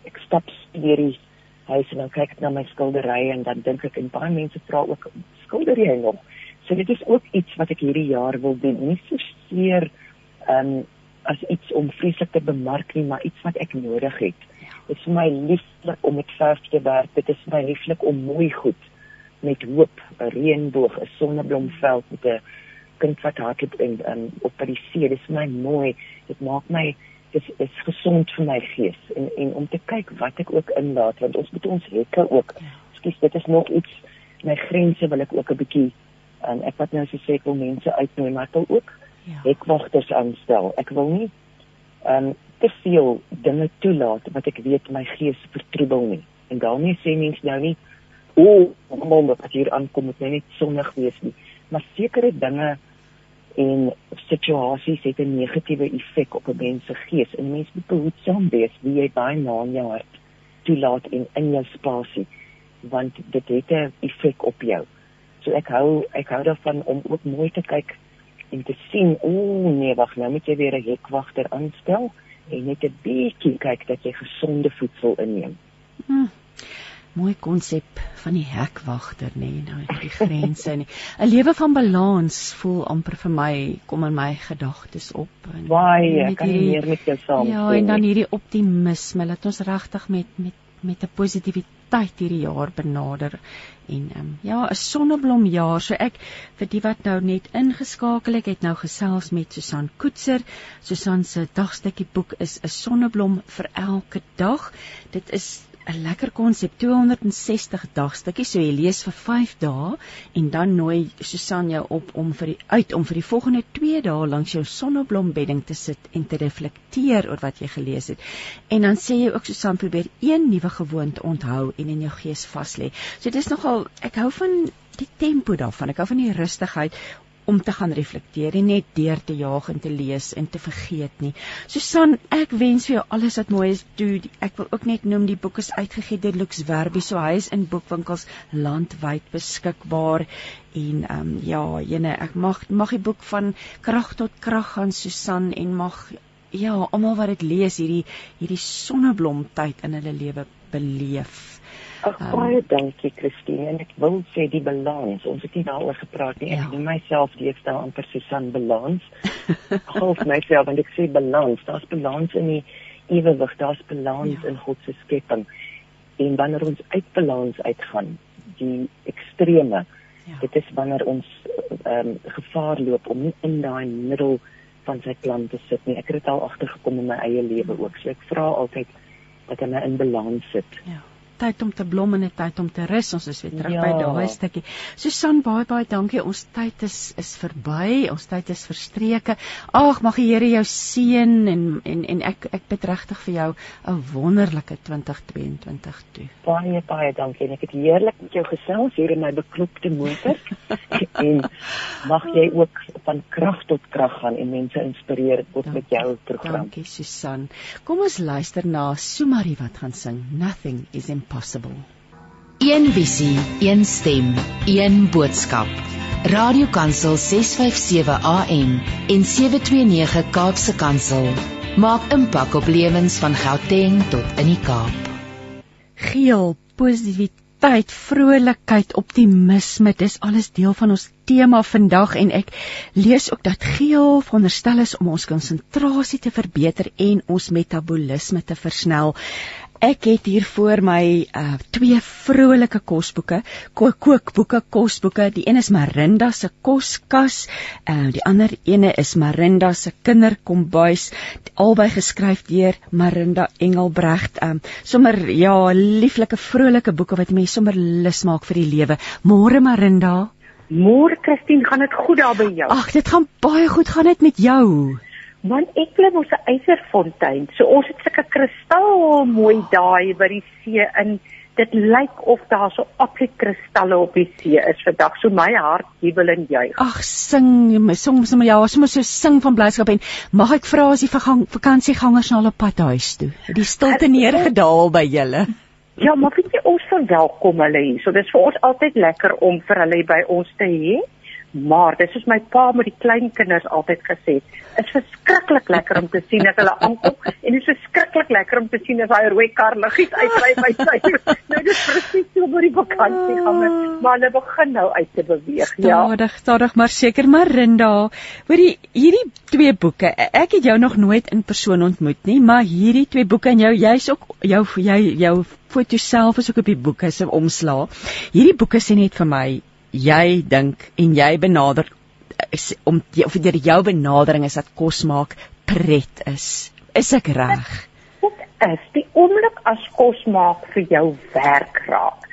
Ek stap deur die huis en dan kyk ek na my skilderye en dan dink ek en baie mense vra ook skilder jy nog? So dit is ook iets wat ek hierdie jaar wil doen. Nie so seer ehm um, as iets om vreeslik te bemark nie, maar iets wat ek nodig het. Dit is vir my lieflik om met verf te werk. Dit is vir my lieflik om mooi goed met hoop, 'n reënboog, 'n sonneblomveld met 'n kind wat hardloop en um, op by die see. Dit is vir my mooi. Dit maak my dit is, is gesond vir my gees en en om te kyk wat ek ook inlaat want ons moet ons hekke ook. Ekskuus, dit is nog iets my grense wil ek ook 'n bietjie en ek wat nou so sê ek wil mense uitnooi maar ek wil ook ja. hekwagters aanstel. Ek wil nie um, te veel dinge toelaat wat ek weet my gees vertroebel nie. En daarmee sê mense nou nie o, oh, môre as hier aankom moet net sonnig wees nie, maar sekere dinge en situasies het 'n negatiewe effek op 'n mens se gees. En mense moet behoedsaam wees wie jy baie na in jou hart toelaat in in jou spasie want dit het 'n effek op jou. So ek hou ek hou daarvan om ook mooi te kyk en te sien, o nee, wag, nou moet jy weer 'n hekwagter aanstel en net 'n bietjie kyk dat jy gesonde voedsel inneem. Hmm. Mooi konsep van die hekwagter, nê, nee, nou die grense nie. 'n Lewe van balans voel amper vir my kom in my gedagtes op en baie kan nie meer met jou saam. Ja, en dan hierdie optimisme dat ons regtig met met met 'n positiwiteit hierdie jaar benader en um, ja, 'n sonneblomjaar. So ek vir die wat nou net ingeskakel het, het nou gesels met Susan Koetser. Susan se dagstukkie boek is 'n sonneblom vir elke dag. Dit is 'n lekker konsep 260 dagstukkies so jy lees vir 5 dae en dan nooi Susan jou op om vir die uit om vir die volgende 2 dae langs jou sonneblombedding te sit en te reflekteer oor wat jy gelees het. En dan sê jy ook Susan probeer een nuwe gewoonte onthou en in jou gees vas lê. So dit is nogal ek hou van die tempo daarvan. Ek hou van die rustigheid om te gaan reflekteer en net deur te jaag en te lees en te vergeet nie. Susan, ek wens vir jou alles wat mooi is. Toe ek wil ook net noem die boek is uitgegee deur Lux Verbi, so hy is in boekwinkels landwyd beskikbaar. En ehm um, ja, jene, ek mag mag die boek van krag tot krag gaan Susan en mag ja, almal wat dit lees hierdie hierdie sonneblom tyd in hulle lewe beleef. Ag um, baie dankie Christine en ek wil sê die balans. Ons het nie daaroor gepraat nie. Ek ja. noem myself deesdae amper Susan Balans. Half myself en ek sê balans. Daar's balans in die ewewig, daar's balans ja. in God se skepping. En wanneer ons uit balans uitgaan, die extreme, ja. dit is wanneer ons ehm um, gevaar loop om nie in daai middel van sy plan te sit nie. Ek het dit al agtergekom in my eie lewe ook. So ek vra altyd dat hy in balans sit. Ja tyd om te blom en 'n tyd om te rus. Ons is weer terug ja. by daai stukkie. Susan, baie baie dankie. Ons tyd is is verby. Ons tyd is verstreke. Ag, mag die Here jou seën en en en ek ek bid regtig vir jou 'n wonderlike 2022 toe. Baie baie dankie. En ek het heerlik met jou gesels hier in my beklopte motor. en mag jy ook van krag tot krag gaan en mense inspireer tot met jou program. Dankie Susan. Kom ons luister na Sumari wat gaan sing. Nothing is impossible possible. Een visie, een stem, een boodskap. Radiokansel 657 AM en 729 Kaapse Kansel maak impak op lewens van Gauteng tot in die Kaap. Geel, positiwiteit, vrolikheid, optimisme, dis alles deel van ons tema vandag en ek lees ook dat geel veronderstel is om ons konsentrasie te verbeter en ons metabolisme te versnel. Ek het hier voor my uh twee vrolike kosboeke, kookboeke, kosboeke. Die een is Marinda se koskas, uh die ander ene is Marinda se kinderkombuis, albei geskryf deur Marinda Engelbregt. Um sommer ja, lieflike vrolike boeke wat mense sommer lus maak vir die lewe. Môre Marinda. Môre Christine, gaan dit goed daar by jou? Ag, dit gaan baie goed, gaan dit met jou? Man, ek bly mos 'n yserfontein. So ons het sulke kristal mooi daai by die see in. Dit lyk of daar so absoluut kristalle op die see is vandag. So my hart jubel en juig. Ag, sing, soms maar ja, soms so sing van blydskap en mag ek vra as die vakansiegangers nou al op pad huis toe. Die stilte neergedaal by julle. Ja, maar weet jy ons verwelkom hulle hier. So dis vir ons altyd lekker om vir hulle by ons te hê. Maar dis soos my pa met die klein kinders altyd gesê het, is verskriklik lekker om te sien as hulle aankom en dit is verskriklik lekker om te sien as daai rooi kar liggies uitry by sy. nou dis presies so oor die vakansie gaan met, maar hulle begin nou uit te beweeg. Ja. Stadig, stadig maar seker maar Rinda. Hoor jy hierdie twee boeke, ek het jou nog nooit in persoon ontmoet nie, maar hierdie twee boeke en jou jy's ook jou jy jou foto self is ook op die boeke se omslag. Hierdie boeke sê net vir my jy dink en jy benader is, om of deur jou benadering is dat kos maak pret is. Is ek reg? Dit is die oomblik as kos maak vir jou werk raak.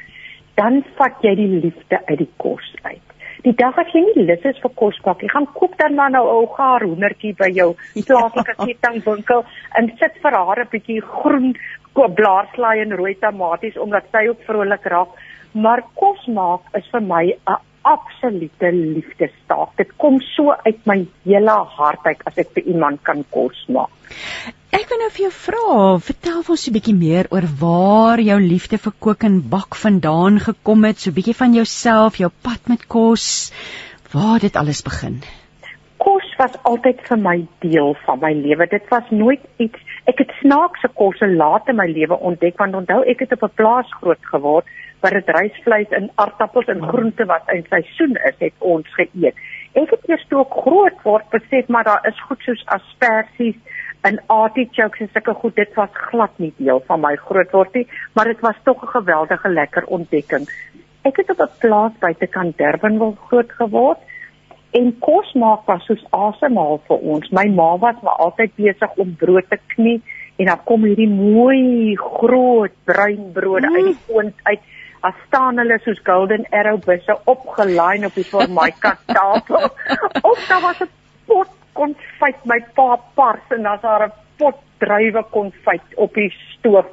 Dan vat jy die liefde uit die kos uit. Die dag as jy nie lus is vir kos maak, jy gaan koop dan maar nou ou gaar hoendertjie by jou plaaslike ja. kettingwinkel en sit vir haar 'n bietjie groen blaarslaai en rooi tomaties omdat sy ook vrolik raak maar kos maak is vir my 'n absolute liefdestaak. Dit kom so uit my hele hart uit as ek vir iemand kan kos maak. Ek wil nou vir jou vra, vertel ons 'n bietjie meer oor waar jou liefde vir kook en bak vandaan gekom het, so 'n bietjie van jouself, jou pad met kos, waar dit alles begin. Kos was altyd vir my deel van my lewe. Dit was nooit iets ek het snaakse kosse laat in my lewe ontdek want onthou ek het op 'n plaas groot geword wat dit rysvleis en aardappels en groente wat in seisoen is, het ons geëet. Ek het eers toe ek groot word besef maar daar is goed soos asperges en artichokes en sulke goed. Dit was glad nie deel van my grootword nie, maar dit was tog 'n geweldige lekker ontdekking. Ek het op 'n plaas buitekant Durbanville groot geword en kos maak was soos asemhaal vir ons. My ma was maar altyd besig om brood te knie en dan kom hierdie mooi groot bruin brode mm. uit die oond uit as staan hulle soos golden arrow busse opgelyn op die formica tafel. of daar was 'n pot konfyt my pa pars en daar's daar 'n pot druiwe konfyt op die stoof.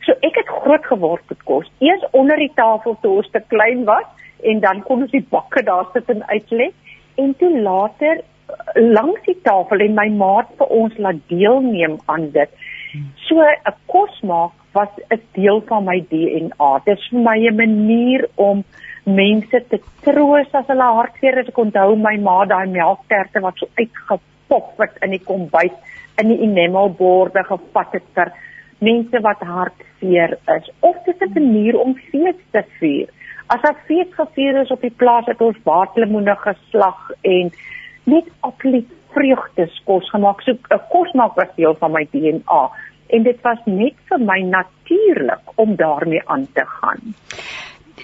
So ek het groot geword met kos. Eers onder die tafel toe ons te klein was en dan kon ons die bakke daar sit en uitlê en toe later langs die tafel en my maat vir ons laat deelneem aan dit. So 'n kos maak was 'n deel van my DNA. Dit is vir my 'n manier om mense te troos as hulle hartseer is. Ek onthou my ma daai melkterte wat so uitgepop het in die kombuis in die enamelborde gevat het vir mense wat hartseer is of dis 'n manier om fees te vier. As 'n fees gevier is op die plaas het ons waterlemoene geslag en net absoluut vreugdes kos gemaak. So 'n kos maak was deel van my DNA en dit was net vir my natuurlik om daarmee aan te gaan.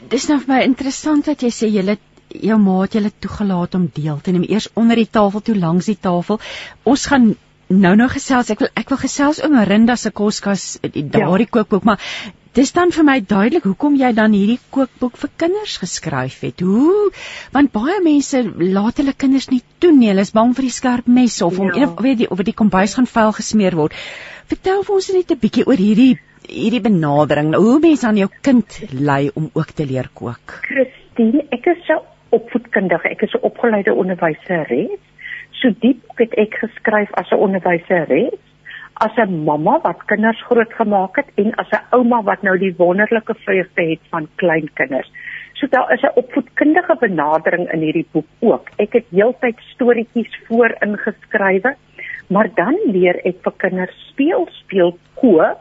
Dis nou vir my interessant dat jy sê jy jou ma het julle toegelaat om deel te neem eers onder die tafel toe langs die tafel. Ons gaan nou nou gesels. Ek wil ek wil gesels oor Marinda se koskas daardie ja. kookboek, maar dis dan vir my duidelik hoekom jy dan hierdie kookboek vir kinders geskryf het. Hoe? Want baie mense laat hulle kinders nie toe nie. Hulle is bang vir die skerp mes of om ja. weet die of die kombuis gaan vuil gesmeer word. Vertel vir ons net 'n bietjie oor hierdie hierdie benadering. Nou, hoe mense aan jou kind lei om ook te leer kook. Christine, ek is so opvoedkundige. Ek is 'n opgeleide onderwyseres. So diep het ek geskryf as 'n onderwyseres as 'n mamma wat kinders grootgemaak het en as 'n ouma wat nou die wonderlike vreugde het van klein kinders. So daar is 'n opvoedkundige benadering in hierdie boek ook. Ek het heeltyd storieetjies voor ingeskrywe, maar dan leer ek vir kinders speel, speel kook,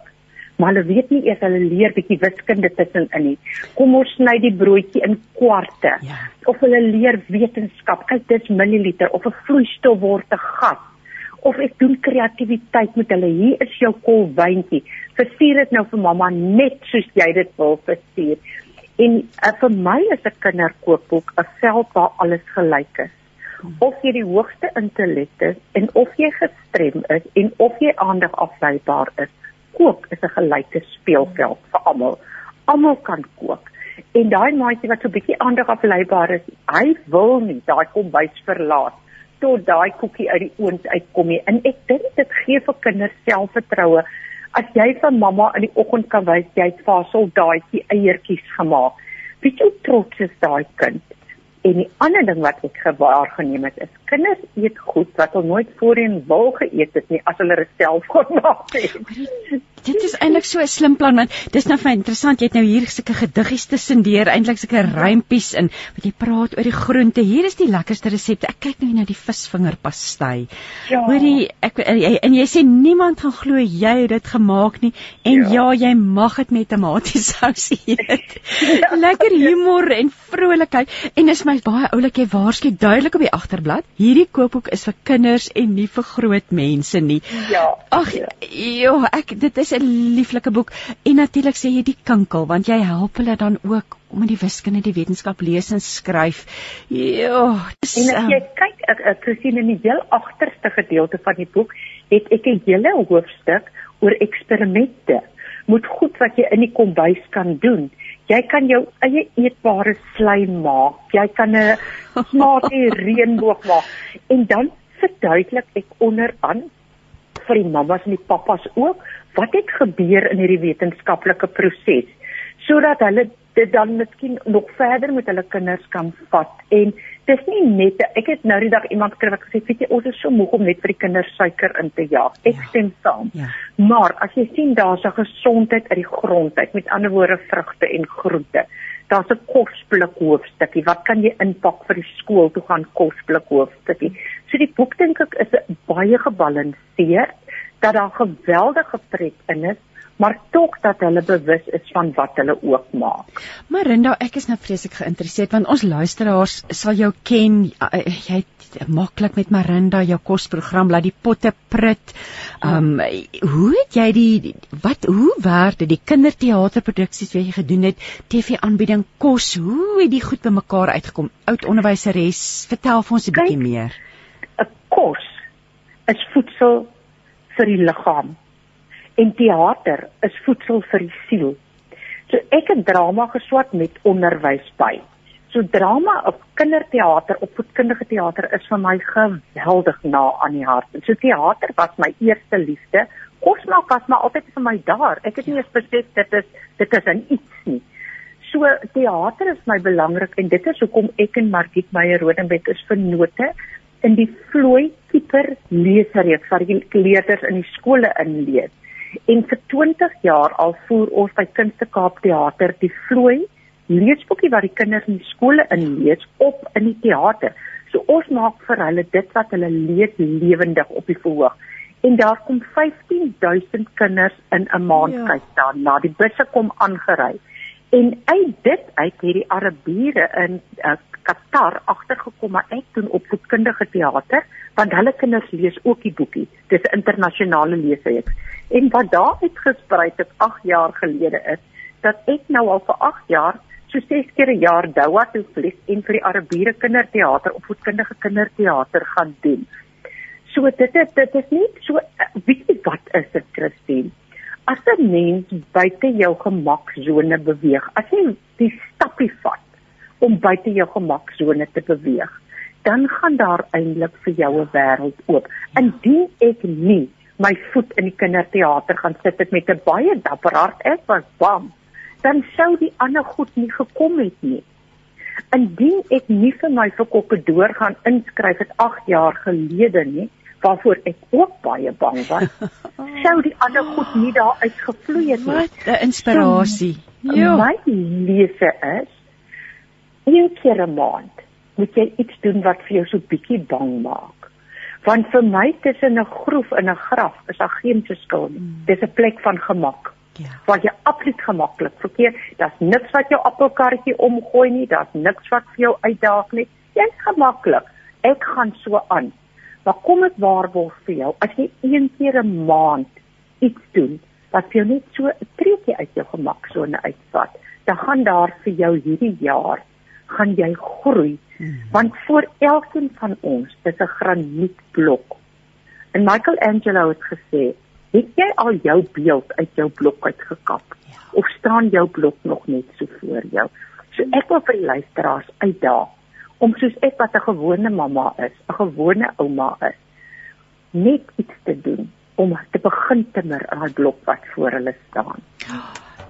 maar hulle weet nie eers hulle leer bietjie wiskunde tussenin nie. Kom ons sny die broodjie in kwarte. Ja. Of hulle leer wetenskap. Kyk, dis milliliter of 'n vloeistof word 'n gas of ek doen kreatiwiteit met hulle. Hier is jou kolwyntjie. Versier dit nou vir mamma net soos jy dit wil versier. En uh, vir my is 'n kinderkoopboek 'n veld waar alles gelyk is. Of jy die hoogste intellek het en of jy gestrem is en of jy aandag afleibaar is, kook is 'n gelyke speelveld vir almal. Almal kan kook. En daai maatjie wat so 'n bietjie aandag afleibaar is, hy wil nie daai kombuis verlaat tot daai koekie uit die oond uitkom nie. En ek dink dit gee vir kinders selfvertroue. As jy van mamma in die oggend kan wys jy het vir haar soldaatjie eiertjies gemaak. Wie jy trots is daai kind. En die ander ding wat ek gewaar geneem het is kinders eet goed wat hulle nooit voorheen wou geëet het nie as hulle dit self gemaak het. Dit is eintlik so 'n slim plan want dis nou vir interessant jy het nou hier sulke gediggies tussen deur eintlik sulke rympies in wat jy praat oor die groente. Hier is die lekkerste resepte. Ek kyk nou na die visvingerpastei. Ja. Hoorie ek en jy sê niemand gaan glo jy het dit gemaak nie en ja, ja jy mag dit met tomatiesous eet. Ja. Lekker humor en vrolikheid en is my baie oulik jy waarskynlik duidelik op die agterblad. Hierdie kookboek is vir kinders en nie vir groot mense nie. Ja. Ag, ja. jo, ek dit is 'n lieflike boek en natuurlik sê jy die kinkel want jy help hulle dan ook om in die wiskunde die wetenskap lees en skryf. Jo, dis, en as jy um, kyk ek ek sien in die heel agterste gedeelte van die boek het ek 'n hele hoofstuk oor eksperimente moet goed wat jy in die kombuis kan doen. Jy kan jou eie eetbare slaim maak. Jy kan 'n smaakie reënboog maak en dan verduidelik ek onderaan vir die mammas en die pappas ook wat het gebeur in hierdie wetenskaplike proses sodat hulle dit dan miskien nog verder met hulle kinders kan vat en dis nie net ek het nou die dag iemand skryf ek gesê weet jy ons is so moeg om net vir die kinders suiker in te jaag. Ek ja. stem saam. Ja. maar as jy sien daar's 'n gesondheid uit die grond uit met ander woorde vrugte en groente. Daar's 'n kosblik hoofstukkie. Wat kan jy inpak vir die skool toe gaan kosblik hoofstukkie? So die boek dink ek is baie gebalanseerd dat daar geweldige pret in is maar tog dat hulle bewus is van wat hulle ook maak. Marinda, ek is nou vreeslik geïnteresseerd want ons luisteraars sal jou ken. Jy het maklik met Marinda jou kosprogram laat die potte prit. Ehm um, hoe het jy die wat hoe werk dit die kinderteaterproduksies wat jy gedoen het, TV-aanbieding, kos, hoe het die goed bymekaar uitgekom? Oud onderwyseres, vertel vir ons 'n bietjie meer. 'n Kos is voedsel vir die liggaam en teater is voedsel vir die siel. So ek het drama geswat met onderwys by. So drama of kinderteater of voedkundige teater is vir my geweldig na aan die hart. So teater was my eerste liefde. Kosmaak was maar altyd vir my daar. Ek het nie eens besef dit is dit is 'n iets nie. So teater is my belangrik en dit is hoekom ek en Margit Meyer Rodenbeck is vennote in die vloei keeper leesreeks wat die leerders in die skole inlees. En vir 20 jaar al voer ons by Kunste Kaap Theater die vloei leesboekie wat die kinders in skole inlees op in die teater. So ons maak vir hulle dit wat hulle lees lewendig op die verhoog. en daar kom 15000 kinders in 'n maand ja. kyk dan na die busse kom aangery en uit dit uit hierdie Arabiere in uh, Qatar agtergekom maar ek doen opvoedkundige teater want hulle kinders lees ook die boekie. Dis 'n internasionale leesreeks. En wat daar uitgesprei het 8 jaar gelede is dat ek nou al vir 8 jaar so 6 keer 'n jaar Doha toe vlieg en vir die Arabiere kinderteater opvoedkundige kinderteater gaan doen. So dit is dit is nie so weet jy wat is dit Christine? As 'n mens buite jou gemaksone beweeg, as jy die stappie vat om buite jou gemaksone te beweeg, dan gaan daar eintlik vir jou 'n wêreld oop. Indien ek nie my voet in die kinderteater gaan sit het met 'n baie dapper hart, ek was bang, dan sou die ander goed nie gekom het nie. Indien ek nie vir my verkoppe deur gaan inskryf het 8 jaar gelede nie, waarvoor ek ook baie bang was. Sou die ander goed nie daar uitgevloei het nie. Wat 'n inspirasie. So, ja. My lese is een keer 'n maand moet jy iets doen wat vir jou so bietjie bang maak. Want vir my tussen 'n groef en 'n graf is daar geen verskil nie. Hmm. Dis 'n plek van gemak. Ja. Waar jy absoluut gemaklik verkeer. Daar's niks wat jou appelkarretjie omgooi nie, daar's niks wat vir jou uitdaag nie. Jy's gemaklik. Ek gaan so aan. Maar kom dit waarborg vir jou as jy een keer 'n maand iets doen wat vir jou net so 'n treetjie uit jou gemaksone uitvat, dan gaan daar vir jou hierdie jaar gaan jy groei. Hmm. Want vir elkeen van ons is 'n granietblok. En Michelangelo het gesê, "Het jy al jou beeld uit jou blok uitgekap ja. of staan jou blok nog net so voor jou?" So ek wil vir die luisteraars uitdaag om soos ek wat 'n gewone mamma is, 'n gewone ouma is, net iets te doen om te begin timmer aan die blok wat voor hulle staan.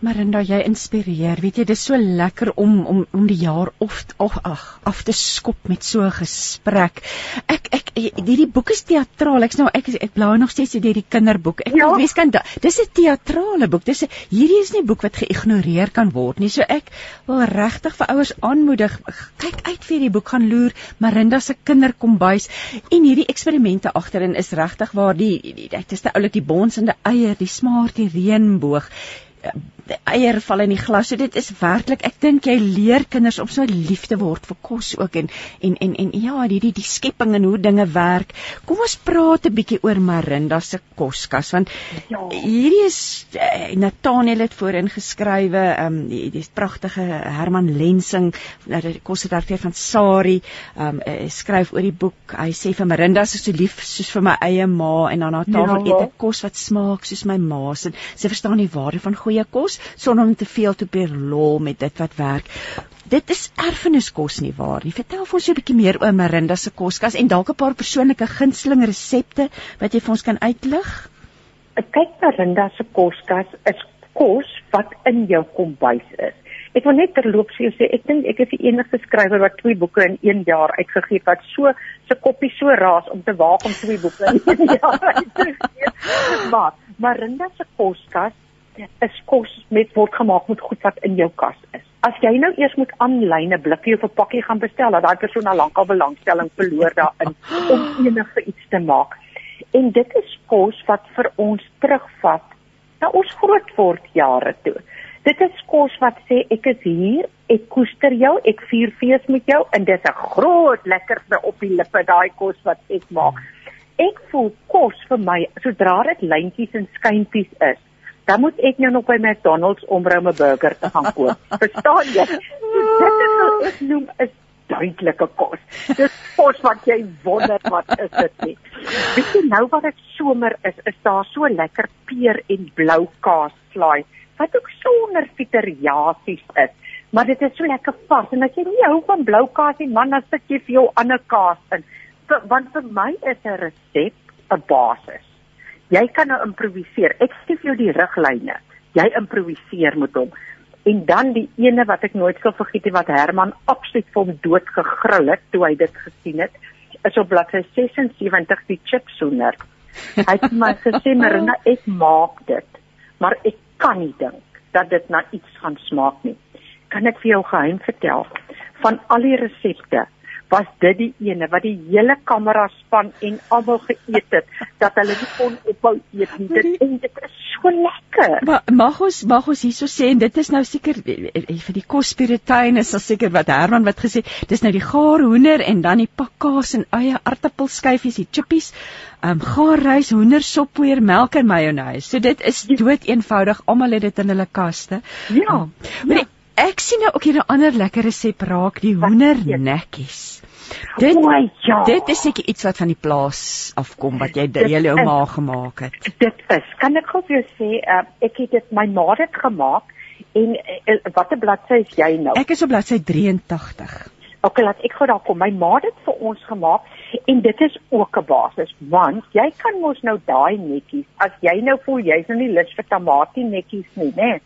Marinda, jy inspireer. Weet jy, dis so lekker om om om die jaar of of ag af te skop met so 'n gesprek. Ek ek hierdie boek is teatraal. Ek's nou ek ek blaai nog steeds deur die kinderboek. Ek ja. weet kan dis 'n teatrale boek. Dis 'n hierdie is nie 'n boek wat geïgnoreer kan word nie. So ek wil regtig vir ouers aanmoedig, kyk uit vir hierdie boek gaan loer Marinda se kinderkombuis en hierdie eksperimente agterin is regtig waar die dit is te oulik die bonsende eier, die smaak die reënboog die eier val in die glas. So dit is werklik, ek dink jy leer kinders om so lief te word vir kos ook en en en en ja, hierdie die skepping en hoe dinge werk. Kom ons praat 'n bietjie oor Marinda se koskas want ja. hierdie is uh, Nathaniel het voorin geskrywe, ehm um, die, die pragtige Herman Lensing, die kosredakteur van Sari, ehm um, uh, skryf oor die boek. Hy sê vir Marinda is so lief soos vir my eie ma en aan haar tafel ja, eet ek kos wat smaak soos my ma se. Sy verstaan die waarde van goeie kos kos sonder om te veel te berlol met dit wat werk. Dit is erfeniskos nie waar nie. Vertel vir ons 'n bietjie meer oor Marinda se koskas en dalk 'n paar persoonlike gunsteling resepte wat jy vir ons kan uitlig. Kyk Marinda se koskas is kos wat in jou kombuis is. Ek wil net terloops vir jou sê, ek dink ek is die enigste skrywer wat twee boeke in 1 jaar uitgegee het wat so se koppie so raas om te waag om twee boeke in 1 jaar uit te gee. Maar Marinda se koskas is kos met word gemaak met goed wat in jou kas is. As jy nou eers moet aanlyn 'n blikkie of 'n pakkie gaan bestel, dat daai persoon al lankal belangstelling verloor daarin om enige iets te maak. En dit is kos wat vir ons terugvat na ons grootword jare toe. Dit is kos wat sê ek is hier, ek koester jou, ek vier fees met jou en dis 'n groot lekkerste op die lippe daai kos wat ek maak. Ek voel kos vir my sodra dit lyntjies en skynpies is dan moet ek nou nog by McDonald's om 'n burger te gaan koop. Verstaan jy? Dit is wat ek noem 'n duidelike kos. Dis kos wat jy wonder wat is dit nie. Weet jy nou wat dit somer is, is daar so lekker peer en blou kaas slaai wat ook sonder fiteriasies is. Maar dit is so lekker vars en as jy nie hou van blou kaas nie, man, dan sit jy vir jou ander kaas in. Want vir my is 'n resep 'n basis jy kan nou improviseer. Ek gee vir jou die riglyne. Jy improviseer met hom. En dan die ene wat ek nooit sal vergeet nie wat Herman absoluut vir hom dood gegril het toe hy dit gesien het, is op bladsy 76 die chipsoener. Hy het my gesê Marina, ek maak dit, maar ek kan nie dink dat dit na iets gaan smaak nie. Kan ek vir jou geheim vertel van al die resepte was dit die ene wat die hele kamera span en almal geëet het dat hulle nie kon ophou eet nie. Dit en dit is so lekker. Maar mag ons mag ons hierso sê en dit is nou seker eh, eh, vir die kospirituine is seker wat Herman wat gesê, dis nou die gaar hoender en dan die pakkaas en eie aartappelskyfies, die chippies, ehm um, gaar rys, hoendersoppoeier, melk en mayonnaise. So dit is dood eenvoudig. Almal het dit in hulle kaste. Ja. Um, ja. Ek sien nou ook hier 'n ander lekker resep raak, die hoendernekkies. Dit o, ja. dit is seker iets wat van die plaas afkom wat jy jy jou ma gemaak het. Dit is. Kan ek gou vir jou sê, uh, ek het dit my ma het gemaak en uh, watter bladsy is jy nou? Ek is op bladsy 83. OK, laat ek gou daar kom. My ma het dit vir ons gemaak en dit is ook 'n basis want jy kan mos nou daai netjies as jy nou voel jy's nou nie lus vir tamatie netjies nie, né?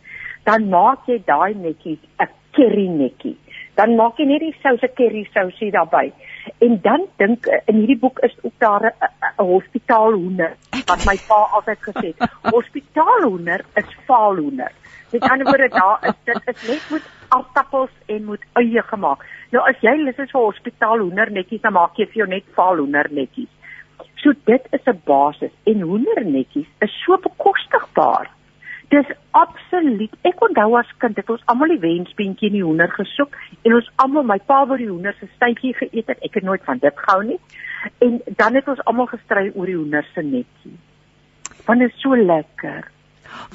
Dan maak jy daai netjies 'n curry netjie. Dan maak jy net die sous, 'n curry sousie daarbey. En dan dink in hierdie boek is ook daar 'n- hospitaalhoender wat my pa altyd gesê het. Hospitaalhoender is faalhoender. Met ander woorde daar is dit is net met aardappels en met eie gemaak. Nou as jy lus is vir hospitaalhoender netjies, dan maak jy vir jou net faalhoender netjies. So dit is 'n basis en hoendernetjies is so bekostigbaar. Dis absoluut. Ek onthou as kind het ons almal die wensbeentjie in die hoender gesoek en ons almal my pa wou die hoender se stytjie geëet het. Ek het nooit van dit gehou nie. En dan het ons almal gestry oor die hoender se netjie. Want dit is so lekker.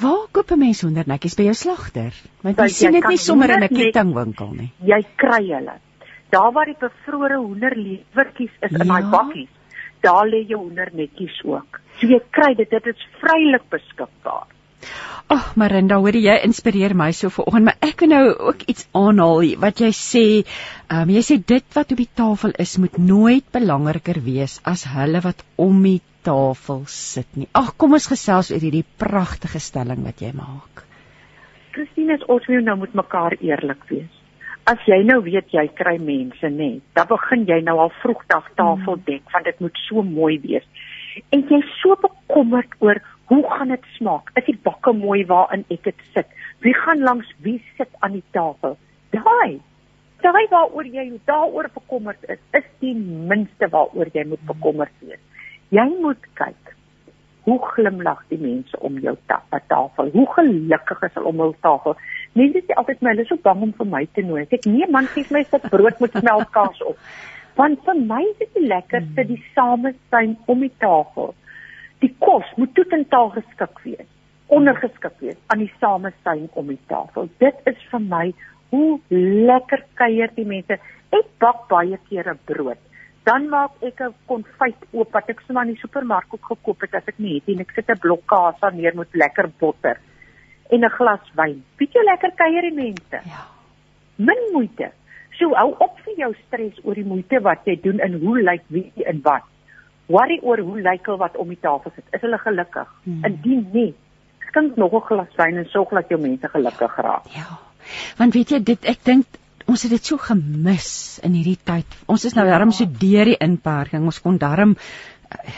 Waar koop 'n mens hoendernekkies by jou slagter? Want jy sien dit nie sommer in 'n kettingwinkel nie. Jy kry hulle. Daar waar die bevrore hoenderlewertjies is in daai Ja. bakkies, daar lê jou hoendernetjies ook. So jy kry dit, dit is vrylik beskikbaar. Ag, oh, Marinda, hoor jy inspireer my so vanoggend, maar ek wil nou ook iets aanhaal wat jy sê. Ehm um, jy sê dit wat op die tafel is moet nooit belangriker wees as hulle wat om die tafel sit nie. Ag, kom ons gesels oor hierdie pragtige stelling wat jy maak. Christine, is ons moet nou met mekaar eerlik wees. As jy nou weet jy kry mense nê, dan begin jy nou al vroegdag tafel dek want dit moet so mooi wees. En jy's so bekommerd oor hoe gaan dit smaak? Is die bakke mooi waarin ek dit sit? Wie gaan langs wie sit aan die tafel? Daai daai waaroor jy daaroor bekommerd is, is die minste waaroor jy moet bekommerd wees. Jy moet kyk hoe glimlag die mense om jou ta ta tafel. Hoe gelukkig is hulle om hul tafel. Mense sê altyd my, hulle is so bang om vir my te nooi. Ek sê nee man, gee my sit brood met smeltkaas op. Want vir my is dit die lekkerste die samesyn om die tafel. Die kos moet totaal geskik wees, ondergeskik wees aan die samesyn om die tafel. Dit is vir my hoe lekker kuier die mense. Ek bak baie kere brood. Dan maak ek 'n konfyt oop wat ek sommer in die supermark ook gekoop het as ek nie het nie. Ek sit 'n blok kaas aan neer met lekker botter en 'n glas wyn. Bietjie lekker kuier die mense. Ja. Min moeite. So hou op vir jou stres oor die moeite wat jy doen en hoe lyk wie en wat. Worry oor hoe lyk hulle wat om die tafel sit. Is hulle gelukkig? Hmm. Indien nie, skink nog 'n glas wyn en sorg dat jou mense gelukkig raak. Ja. Want weet jy dit ek dink ons het dit so gemis in hierdie tyd. Ons is nou darm so deur die inperking. Ons kon darm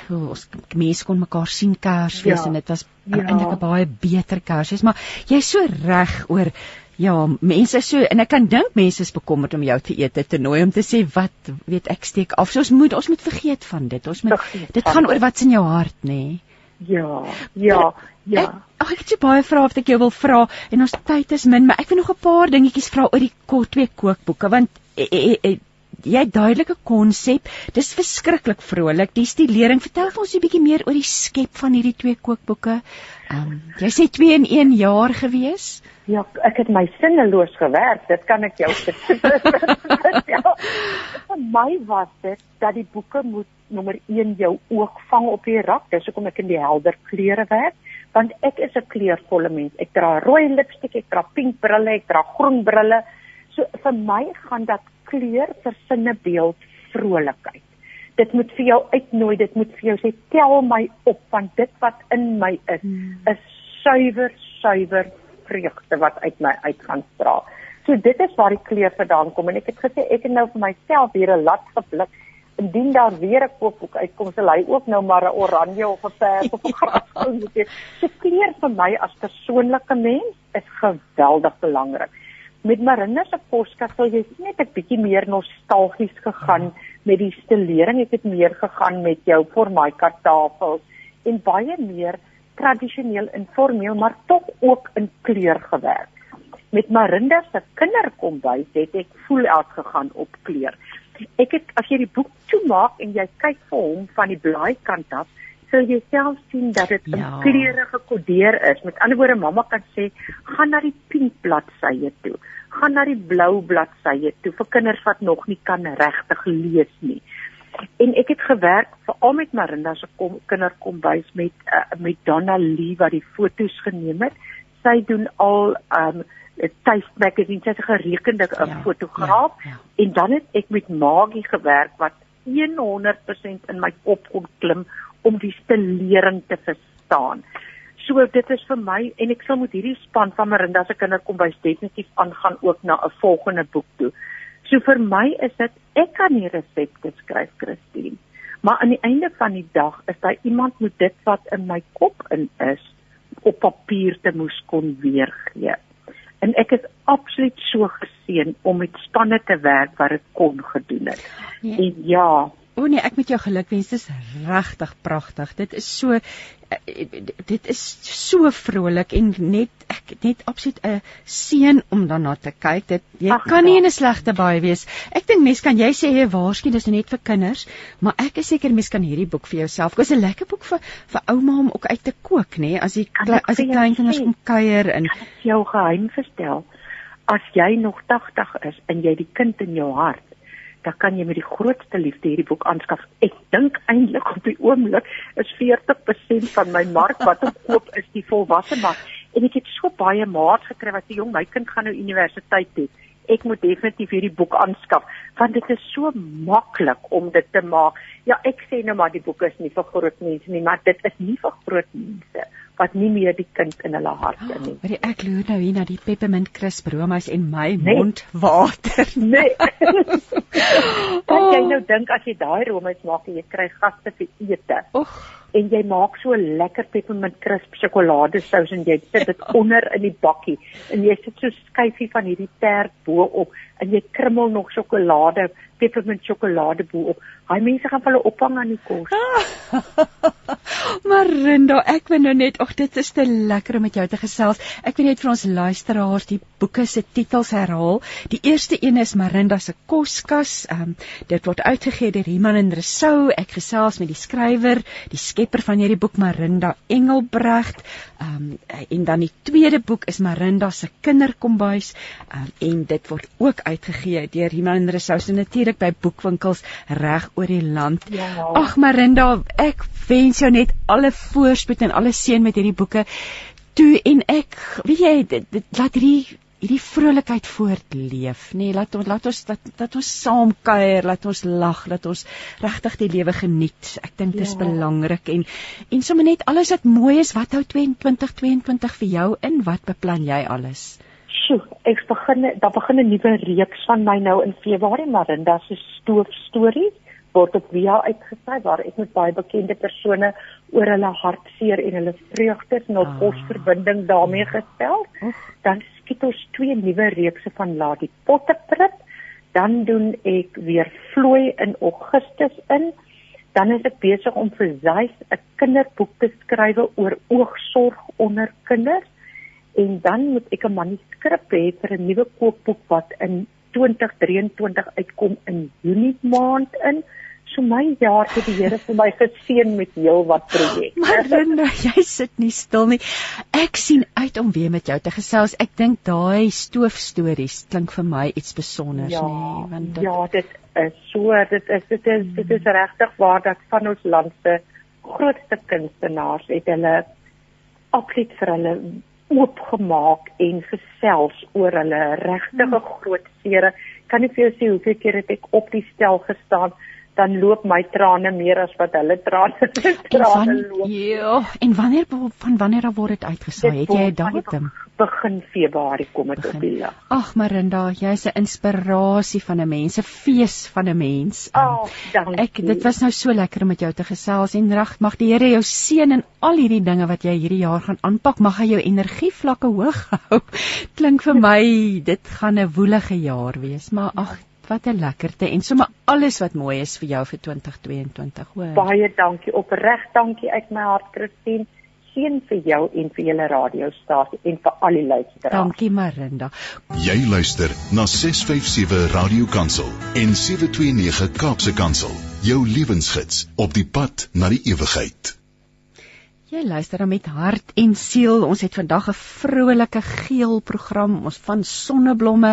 uh, ons mense kon mekaar sien Kersfees Ja. en dit was Ja. eintlik 'n baie beter Kersfees, maar jy's so reg oor Ja, mense so en ek kan dink mense is bekommerd om jou te ete te nooi om te sê wat weet ek steek af. So ons moet ons moet vergeet van dit. Ons moet Vergeet dit gaan dit. oor wat's in jou hart, nê. Nee. Ja, ja, ja. Ek, ag, ek het so baie vrae wat ek jou wil vra en ons tyd is min, maar ek wil nog 'n paar dingetjies vra oor die ko- twee kookboeke want e, e, e, jy het duidelike konsep. Dis verskriklik vrolik. Die stilering. Vertel vir ons 'n bietjie meer oor die skep van hierdie twee kookboeke. Ehm um, jy sê 2 in 1 jaar gewees? Ja, ek het my sinneloos gewerk, dit kan ek jou vertel. Vir my was dit dat die boeke moet nommer 1 jou oog vang op die rak. Dis hoekom ek in die helder kleure werk, want ek is 'n kleurvolle mens. Ek dra rooi lipstik, ek dra pink brille, ek dra groen brille. So vir my gaan dat kleur versinne beeld vrolikheid. Dit moet vir jou uitnooi, dit moet vir jou sê tel my op want dit wat in my is Hmm. is suiwer, suiwer vreugde wat uit my uit gaan straal. So dit is waar die kleur vandaan kom en ek het gesê ek het nou vir myself hier 'n lat geblik. Indien daar weer 'n kookboek uitkom, sal hy ook nou maar 'n oranje of 'n pers of 'n grasgroen moet hê. So kleur vir my as persoonlike mens is geweldig belangrik. Met Marinda se poskas sal jy net 'n bietjie meer nostalgies gegaan met die stelering. Ek het meer gegaan met jou formaika tafels en baie meer tradisioneel informeel, maar tog ook in kleur gewerk. Met Marinda se kinderkombuis het ek voel uitgegaan op kleur. Ek het as jy die boek toemaak en jy kyk vir hom van die blaaikant af, sal jy self sien dat dit ja. in kleure gekodeer is. Met ander woorde, mamma kan sê, gaan na die pink bladsye toe. Gaan na die blou bladsye toe vir kinders wat nog nie kan regtig lees nie. En ek het gewerk veral met Marinda se kinderkombuis met uh, met Donna Lee wat die foto's geneem het. Sy doen al um 'n Taste Magazine, sy's 'n gerekende ja, fotograaf ja, ja. en dan het ek met Maggie gewerk wat 100% in my kop kon klim om die stilering te verstaan. So dit is vir my en ek sal met hierdie span van Marinda se kinderkombuis definitief aangaan ook na 'n volgende boek toe. So vir my is dit ek kan nie resepte skryf Christine, maar aan die einde van die dag is daar iemand met dit wat in my kop in is op papier te moes kon weergee. En ek is absoluut so geseën om met spanne te werk wat dit kon gedoen het. Ja. En ja, O nee, ek moet jou gelukwens. Dit is regtig pragtig. Dit is so eh, dit is so vrolik en net ek net absoluut 'n seën om daarna te kyk. Dit jy Ach, kan nie ja. in 'n slegte baie wees. Ek dink mense kan jy sê jy waarskynlik dis net vir kinders, maar ek is seker mense kan hierdie boek vir jouself. Dit is 'n lekker boek vir vir ouma om ook uit te kook, nê, as jy as die klein kinders kom kuier en jou geheim verstel. As jy nog 80 is en jy die kind in jou hart dan kan jy met die grootste liefde hierdie boek aanskaf. Ek dink eintlik op die oomblik is 40% van my mark wat op koop is die volwasse mark. En ek het so baie maat gekry wat sê jong, my kind gaan nou universiteit toe. Ek moet definitief hierdie boek aanskaf want dit is so maklik om dit te maak. Ja, ek sê nou maar die boek is nie vir groot mense nie, maar dit is nie vir groot mense wat nie meer die kind in hulle harte nie. Maar ek loer nou hier na die peppermint crisp romas en my nee. mond water. Nee. Kan jy oh. nou dink as jy daai romas maak en jy kry gaste vir ete? Oeg. En jy maak so lekker peppermint crisp sjokoladesous en jy sit dit onder in die bakkie en jy sit so skyfie van hierdie tert bo-op en jy krummel nog sjokolade, peppermint sjokolade bo-op. Haai mense gaan hulle ophang aan die kos. Marinda, ek wil nou net, ag dit is te lekker om met jou te gesels. Ek wil net vir ons luisteraars die boeke se titels herhaal. Die eerste een is Marinda se koskas. Ehm um, dit word uitgegee deur Iman en Resou. Ek gesels met die skrywer, die skepper van hierdie boek Marinda Engelbregt. Ehm um, en dan die tweede boek is Marinda se kinderkombuis. Ehm um, en dit word ook uitgegee deur Iman en Resou se natuurlik by boekwinkels reg oor die land. Ja. Ag Marinda, ek wens jou net alle voorspoed en alle seën met hierdie boeke. Toe en ek, weet jy, dit, dit laat hierdie hierdie vrolikheid voortleef, nê? Nee, laat ons laat ons dat dat ons saam kuier, laat ons lag, laat ons regtig die lewe geniet. Ek dink dit is ja. belangrik en en sommer net alles wat mooi is, wat hou 2022 vir jou in? Wat beplan jy alles? Sjoe, ek begin daar begin 'n nuwe reeks van my nou in Februarie, Marinda se stoof stories word op via uitgesaai waar ek met baie bekende persone oor hulle hartseer en hulle vreugdes en ah. posverbinding daarmee gestel. Dan skiet ons twee nuwe reekse van Ladie Potterprit. Dan doen ek weer vloei in Augustus in. Dan is ek besig om vir Zeus 'n kinderboek te skryf oor oogsorg onder kinders. En dan moet ek 'n manuskrip hê vir 'n nuwe kookboek wat in 2023 uitkom in Junie maand in so my jaar het die Here vir my geseën met heel wat projekte. Maar Linda, jy sit nie stil nie. Ek sien uit om weer met jou te gesels. Ek dink daai stoofstories klink vir my iets spesiaals ja, nie, want dit Ja, dit is so, dit is dit is dit is regtig waar dat van ons land se grootste kunstenaars het hulle absoluut vir hulle oopgemaak en gesels oor hulle regtige hmm. groot sere. Kan nie vir jou sê hoeveel keer het ek op die stel gestaan dan loop my trane meer as wat hulle trane trane loop. Ja, en wanneer van wanneer af word dit uitgesaai? Het jy 'n datum? Begin Februarie kom dit op die lig. Ag Marinda, jy's 'n inspirasie van 'n mens, 'n fees van 'n mens. Oh, dankie. Ek dit was nou so lekker om met jou te gesels en reg mag die Here jou seën in al hierdie dinge wat jy hierdie jaar gaan aanpak. Mag hy jou energievlakke hoog hou. Klink vir my dit gaan 'n woelige jaar wees, maar ag wat 'n lekkerte en sommer alles wat mooi is vir jou vir 2022 hoor. Baie dankie opreg dankie uit my hart Christine. Seën vir jou en vir julle radiostasie en vir al die luisteraars. Dankie Marinda. Jy luister na 657 Radio Kansel en 729 Kaapse Kansel. Jou lewensgids op die pad na die ewigheid. Jy luister dan met hart en siel. Ons het vandag 'n vrolike geel program, ons van sonneblomme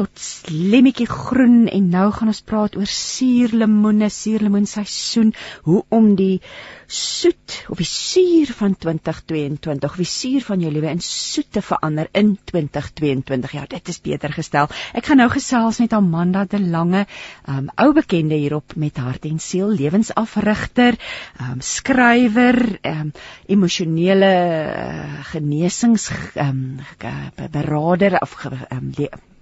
tot lemmetjie groen en nou gaan ons praat oor suurlemoene, suurlemoenseisoen, hoe om die soet of die suur van 2022 of die suur van jou lewe in soet te verander in 2022. Ja, dit is beter gestel. Ek gaan nou gesels met Amanda de Lange, um ou bekende hierop met hart en siel, lewensafrigter, um skrywer, um emosionele uh, genesings um berader of um,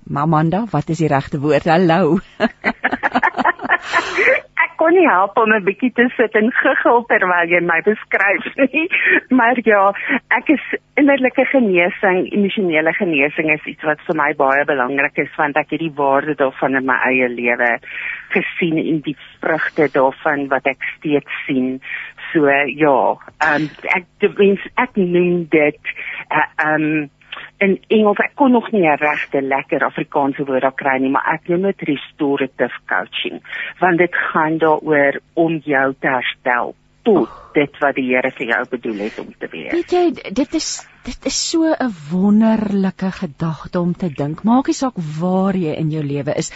Mamanda, wat is die regte woord? Hallo. kon nie help om 'n bietjie te sit en giggel terwyl jy my beskryf nie. Maar ja, ek is innerlike genesing, emosionele genesing is iets wat vir my baie belangrik is want ek het die waarde daarvan in my eie lewe gesien en die vrugte daarvan wat ek steeds sien. So ja, um, ek ek noem dit uh, um in Engels ek kon nog nie 'n regte lekker Afrikaanse woord daar kry nie, maar ek noem dit restorative coaching, want dit gaan daaroor om jou te herstel tot dit wat die Here vir jou bedoel het om te wees. Weet jy, dit is dit is so 'n wonderlike gedagte om te dink. Maak nie saak waar jy in jou lewe is,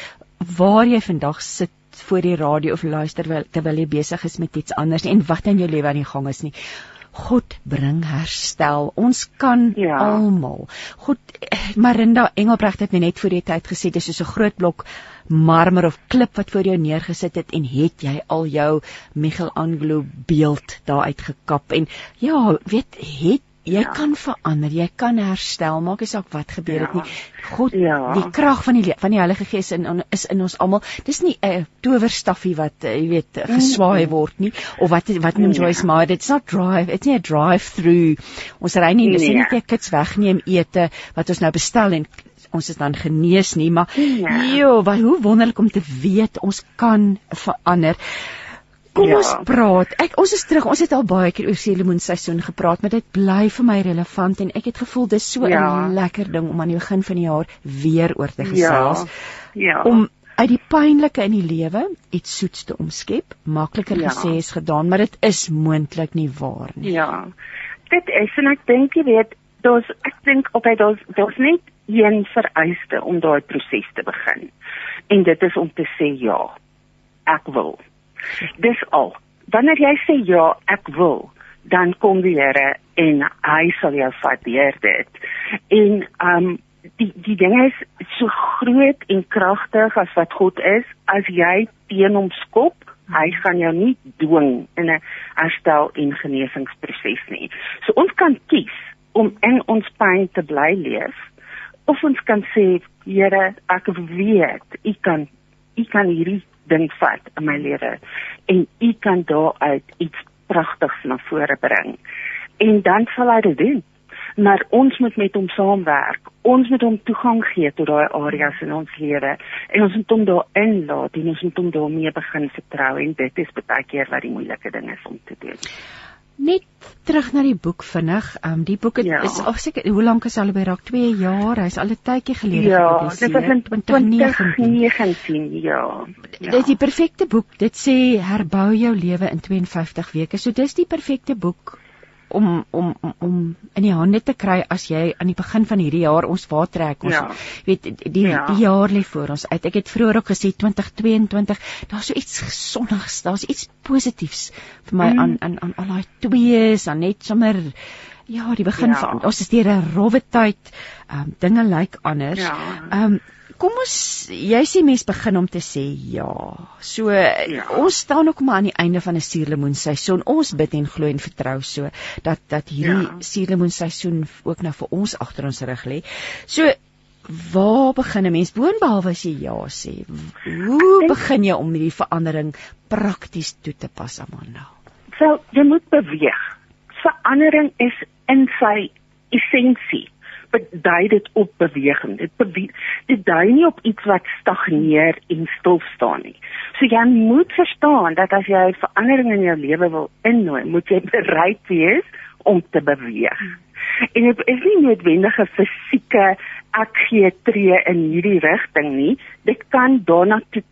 waar jy vandag sit voor die radio of luister terwyl jy besig is met iets anders en wat in jou lewe aan die gang is nie. God bring herstel. Ons kan ja. almal. God Marinda Engelbrecht het net voor die tyd gesê dis soos 'n groot blok marmer of klip wat voor jou neergesit het en het jy al jou Michelangelo beeld daar uitgekap en ja, weet het jy ja. kan verander, jy kan herstel, maak nie saak wat gebeur het ja. nie. God, ja. die krag van die van die Heilige Gees in is in ons almal. Dis nie 'n towerstaffie wat eh, jy weet geswaai mm. word nie of wat wat noem Joyce ja. maar it's not drive, it's nie 'n drive through. Ons ry nie, dis nee. nie net kits wegneem ete wat ons nou bestel en ons is dan genees nie, maar ja. joh, wat hoe wonderlik om te weet ons kan verander. Kom ja. ons praat. Ek ons is terug. Ons het al baie keer oor Selemoen seisoen gepraat, maar dit bly vir my relevant en ek het gevoel dis so 'n ja. lekker ding om aan die begin van die jaar weer oor te gesels. Ja. ja. Om uit die pynlike in die lewe iets soets te omskep. Makliker ja. gesê is gedaan, maar dit is moontlik nie waar nie. Ja. Dit is en ek dink jy weet, daar's ek dink op hy daar's daar's net een vereiste om daai proses te begin. En dit is om te sê ja. Ek wil. Dis al. Wanneer jy sê ja, ek wil, dan kom die Here en hy sal jou vat deur dit. En um die die ding is so groot en kragtig as wat God is, as jy teen hom skop, hy gaan jou nie dwing in 'n herstel en genesingsproses nie. So ons kan kies om in ons pyn te bly leef of ons kan sê Here, ek weet u kan u kan hierdie ding vat in my lewe en u kan daaruit iets pragtigs na vore bring. En dan sal hy dit doen. Maar ons moet met hom saamwerk. Ons moet hom toegang gee tot daai areas in ons lewe en ons moet hom daarin laat en ons moet hom daarmee begin vertrou en dit is baie keer wat die moeilike ding is om te doen. Net terug na die boek vinnig. Ehm um, die boek het, ja. is of seker hoe lank is al by raak 2 jaar. Hy's al 'n tydjie gelede gepubliseer. Ja, dit was in 2019, ja. ja. Dit is die perfekte boek. Dit sê herbou jou lewe in 52 weke. So dis die perfekte boek om om om in die hande te kry as jy aan die begin van hierdie jaar ons waar trek ons ja. weet die ja. die jaar lê voor ons uit ek het vroeër ook gesê 2022 daar's so iets sonnigs daar's iets positiefs vir my mm. aan aan aan al daai twees aan net sommer ja die begin ja. van ons is deur 'n rowwe tyd um, dinge lyk anders ja. um, kom ons jy sê mens begin om te sê ja. So ja. ons staan ook maar aan die einde van 'n suurlemoenseisoen. Ons bid en glo en vertrou so dat dat hierdie ja. suurlemoenseisoen ook nou vir ons agter ons rug lê. So waar begin 'n mens boonbehalwe as jy ja sê? Hoe begin jy om hierdie verandering prakties toe te pas, Amanda? Wel, jy moet beweeg. Verandering is in sy essensie dui dit op beweging. Dit bewe dit dui nie op iets wat stagneer en stil staan nie. So jy moet verstaan dat as jy verandering in jou lewe wil innooi, moet jy bereid wees om te beweeg. En dit is nie noodwendig 'n fisieke ek gee tree in hierdie rigting nie. Dit kan daarna toe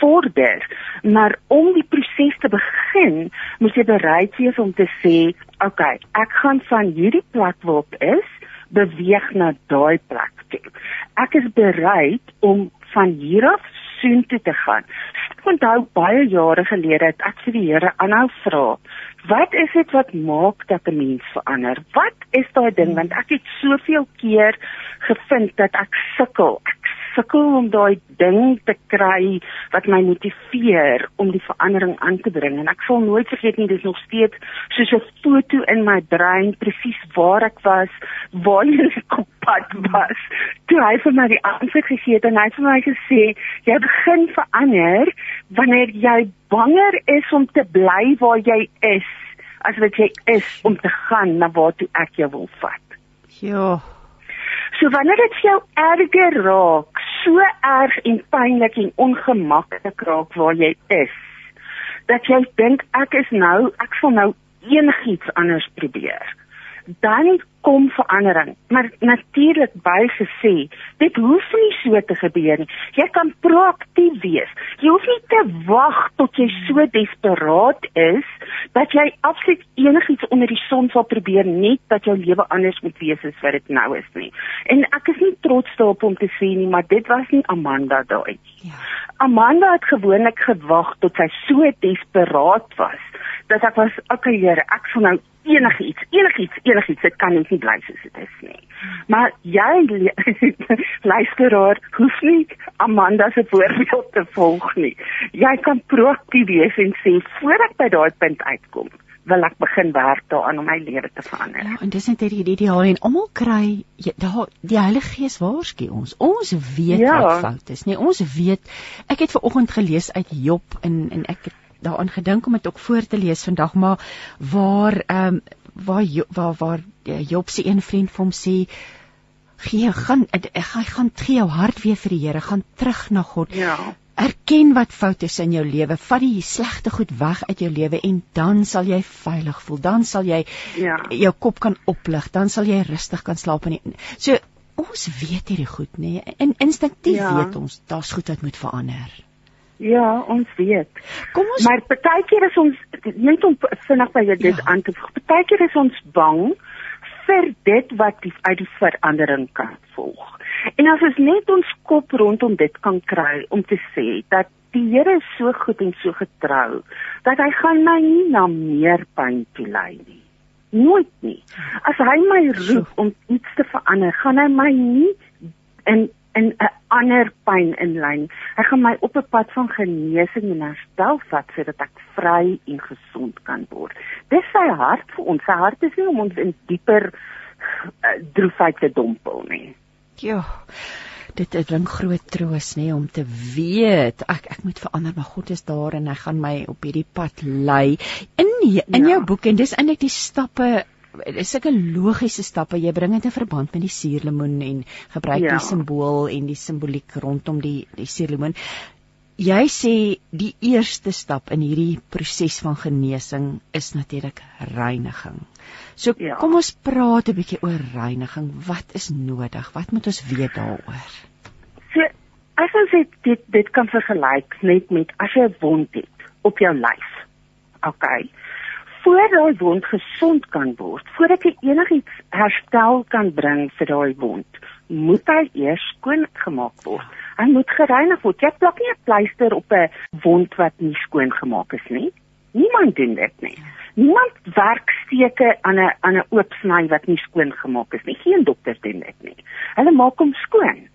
vorder, maar om die proses te begin, moet jy bereid wees om te sê, "Oké, okay, ek gaan van hierdie plek waarop is beweeg na daai plek toe. Ek is bereid om van hier af soontoe te gaan. Ek onthou baie jare gelede het ek vir die Here aanhou vra, wat is dit wat maak dat 'n mens verander? Wat is daai ding want ek het soveel keer gevind dat ek sukkel. Ek sukkel om daai ding te kry wat my motiveer om die verandering aan te bring. En ek sal nooit vergeet nie dis nog steeds soos 'n foto in my brein presies waar ek was waar ek op pad was. Toe hy vir my die antwoord gegee het en hy vir my gesê jy begin verander wanneer jy banger is om te bly waar jy is as wat jy is om te gaan na waar toe ek jou wil vat. Ja So wanneer dit jou erger raak, so erg en pynlik en ongemaklik raak waar jy is, dat jy dink ek is nou, ek sal nou enigiets anders probeer dan kom verandering. Maar natuurlik by gesê, dit hoef nie so te gebeur nie. Jy kan proaktief wees. Jy hoef nie te wag tot jy so desperaat is dat jy absoluut enigiets onder die son sal probeer net dat jou lewe anders moet wees as wat dit nou is nie. En ek is nie trots daarop om te sê nie, maar dit was nie Amanda daai. Ja. Amanda het gewoonlik gewag tot sy so desperaat was dat ek was, okay Here, ek sal nou enigiets, enigiets, enigiets, dit kan net nie bly soos dit is nie. Maar jy luisteraar, hoef nie Amanda se voorbeeld te volg nie. Jy kan proaktief wees en sê voor ek by daai punt uitkom, wil ek begin werk daaraan om my lewe te verander. Ja, en dis net hierdie ideaal en almal kry daar die Heilige Gees waarsku ons. Ons weet ja. wat fout is, nee, ons weet. Ek het ver oggend gelees uit Job en en ek het daaraan gedink om dit ook voor te lees vandag maar waar ehm um, waar waar waar eh, Job se een vriend vir hom sê gee gaan hy gaan gee jou hart weer vir die Here gaan terug na God ja erken wat fout is in jou lewe vat die slegte goed weg uit jou lewe en dan sal jy veilig voel dan sal jy ja. jou kop kan oplig dan sal jy rustig kan slaap in die, so ons weet hierdie goed nê nee? en instinktief ja. weet ons daar's goed wat moet verander Ja, ons weet. Kom ons Maar partykeer is ons net om vinnig by dit ja. aan te voeg. Partykeer is ons bang vir dit wat die, uit die verandering kan volg. En as ons net ons kop rondom dit kan kry om te sê dat die Here is so goed en so getrou dat hy gaan my nie na meer pyn toelei nie. Nooit nie. As hy my roep om iets te verander, gaan hy my nie in in 'n ander pyn inlyn. Hy gaan my op 'n pad van genesing en herstel vat sodat ek vry en gesond kan word. Dis sy hart vir ons. Sy hart is nie om ons in dieper uh, droefheid te dompel nie. Ja. Dit dit bring groot troos nê om te weet ek ek moet verander maar God is daar en hy gaan my op hierdie pad lei. In in ja. jou boek en dis eintlik die stappe is sulke logiese stappe jy bring dit in verband met die suurlemoen en gebruik ja. die simbool en die simboliek rondom die die suurlemoen. Jy sê die eerste stap in hierdie proses van genesing is natuurlik reiniging. So ja. kom ons praat 'n bietjie oor reiniging. Wat is nodig? Wat moet ons weet daaroor? So as ons dit dit, dit kan vergelyk net met as jy 'n wond het op jou lyf. OK voor daai wond gesond kan word, voordat jy enigiets herstel kan bring vir daai wond, moet hy eers skoon gemaak word. Hy moet gereinig word. Jy plak nie 'n pleister op 'n wond wat nie skoon gemaak is nie. Niemand doen dit nie. Niemand werk steke aan 'n aan 'n oop sny wat nie skoon gemaak is nie. Geen dokter doen dit nie. Hulle maak hom skoon.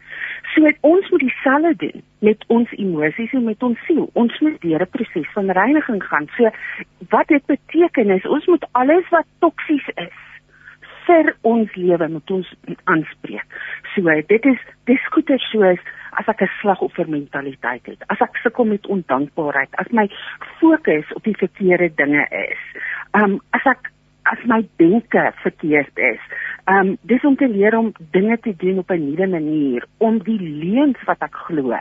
So ons moet dieselfde doen met ons emosies en met ons siel. Ons moet deur 'n proses van reiniging gaan. So wat dit beteken is ons moet alles wat toksies is vir ons lewe moet ons aanspreek. So dit is dis goeie soos as ek 'n slagoffermentaliteit het, as ek sukkel met ondankbaarheid, as my fokus op die verkeerde dinge is. Um as ek as my denke verkeerd is. Um dis om te leer om dinge te doen op 'n nuwe manier, om die leuns wat ek glo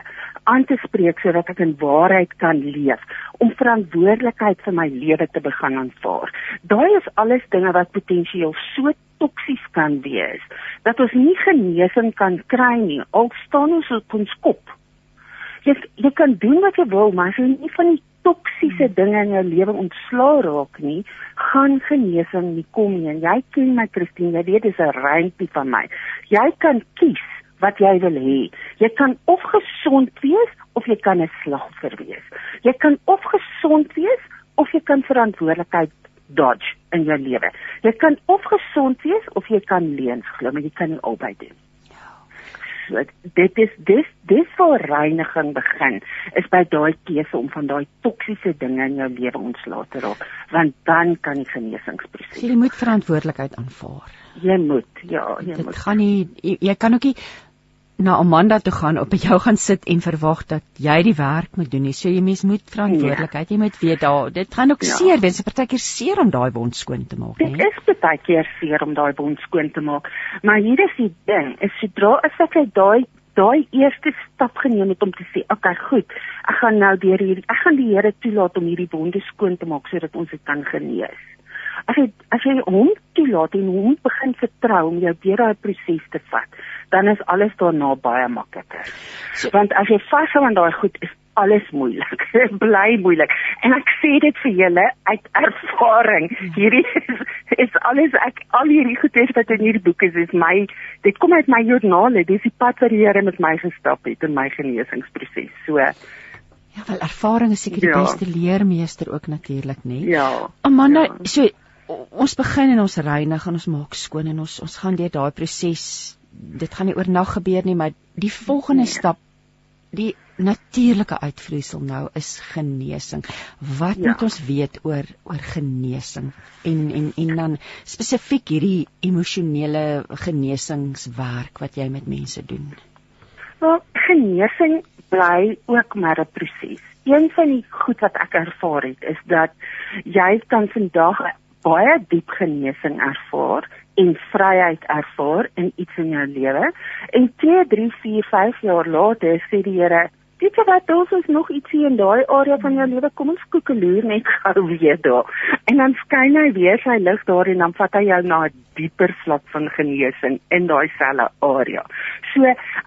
aan te spreek sodat ek in waarheid kan leef, om verantwoordelikheid vir my lewe te begin aanvaar. Daai is alles dinge wat potensieel so toksies kan wees dat ons nie genesing kan kry nie. Al staan ons op ons kop. Jy jy kan doen wat jy wil, maar as jy nie van die toksiese dinge in jou lewe ontslaa raak nie, gaan genesing nie kom nie. Jy ken my Christine, jy weet dis 'n reintjie van my. Jy kan kies wat jy wil hê. Jy kan of gesond wees of jy kan 'n slagoffer wees. Jy kan of gesond wees of jy kan verantwoordelikheid dodge in jou lewe. Jy kan of gesond wees of jy kan leuns glo, maar jy kan nie albei doen dit is dis dis voor reiniging begin is by daai keuse om van daai toksiese dinge in jou lewe ontslae te raak want dan kan die genesingsproses jy moet verantwoordelikheid aanvaar. Jy moet ja jy dit moet. gaan nie jy, jy kan ook nie na Amanda toe gaan op jou gaan sit en verwag dat jy die werk moet doen nie. So jy mens moet verantwoordelikheid, jy moet weet daar dit gaan ook ja. seer wees. Partykeer seer om daai wond skoon te maak, nee. Dit is partykeer seer om daai wond skoon te maak. Maar hier is die ding, is sodra as ek daai daai eerste stap geneem het om te sê, "Oké, okay, goed. Ek gaan nou deur hierdie ek gaan die Here toelaat om hierdie wonde skoon te maak sodat ons dit kan genees." As jy as jy hom toelaat en hom begin vertrou om jou deur daai proses te vat, dan is alles daarna baie makliker. So, Want as jy vashou aan daai goed is alles moeilik. bly moeilik. En ek sê dit vir julle uit ervaring. Hierdie is, is alles ek al hierdie goedes wat in hierdie boek is, is my dit kom uit my joernale. Dis die pad wat die Here met my gestap het in my genesingsproses. So Ja, wel ervaring is seker die ja. beste leermeester ook natuurlik, né? Ja. Amanda, ja. so ons begin en ons reinig en ons maak skoon en ons ons gaan deur daai proses dit gaan nie oornag gebeur nie, maar die volgende nee. stap die natuurlike uitvloeisel nou is genesing. Wat ja. moet ons weet oor oor genesing en en en dan spesifiek hierdie emosionele genesingswerk wat jy met mense doen? Wel, genesing bly ook maar 'n proses. Een van die goed wat ek ervaar het is dat jy kan vandag baie diep genesing ervaar en vryheid ervaar in iets in jou lewe en 2 3 4 5 jaar later sê die Here Dit is wat ons is nog ietsie in daai area van jou lewe kom ons koekeloer net gou weer daar. En dan skyn hy weer sy lig daar en dan vat hy jou na 'n dieper vlak van genesing in daai selfe area. So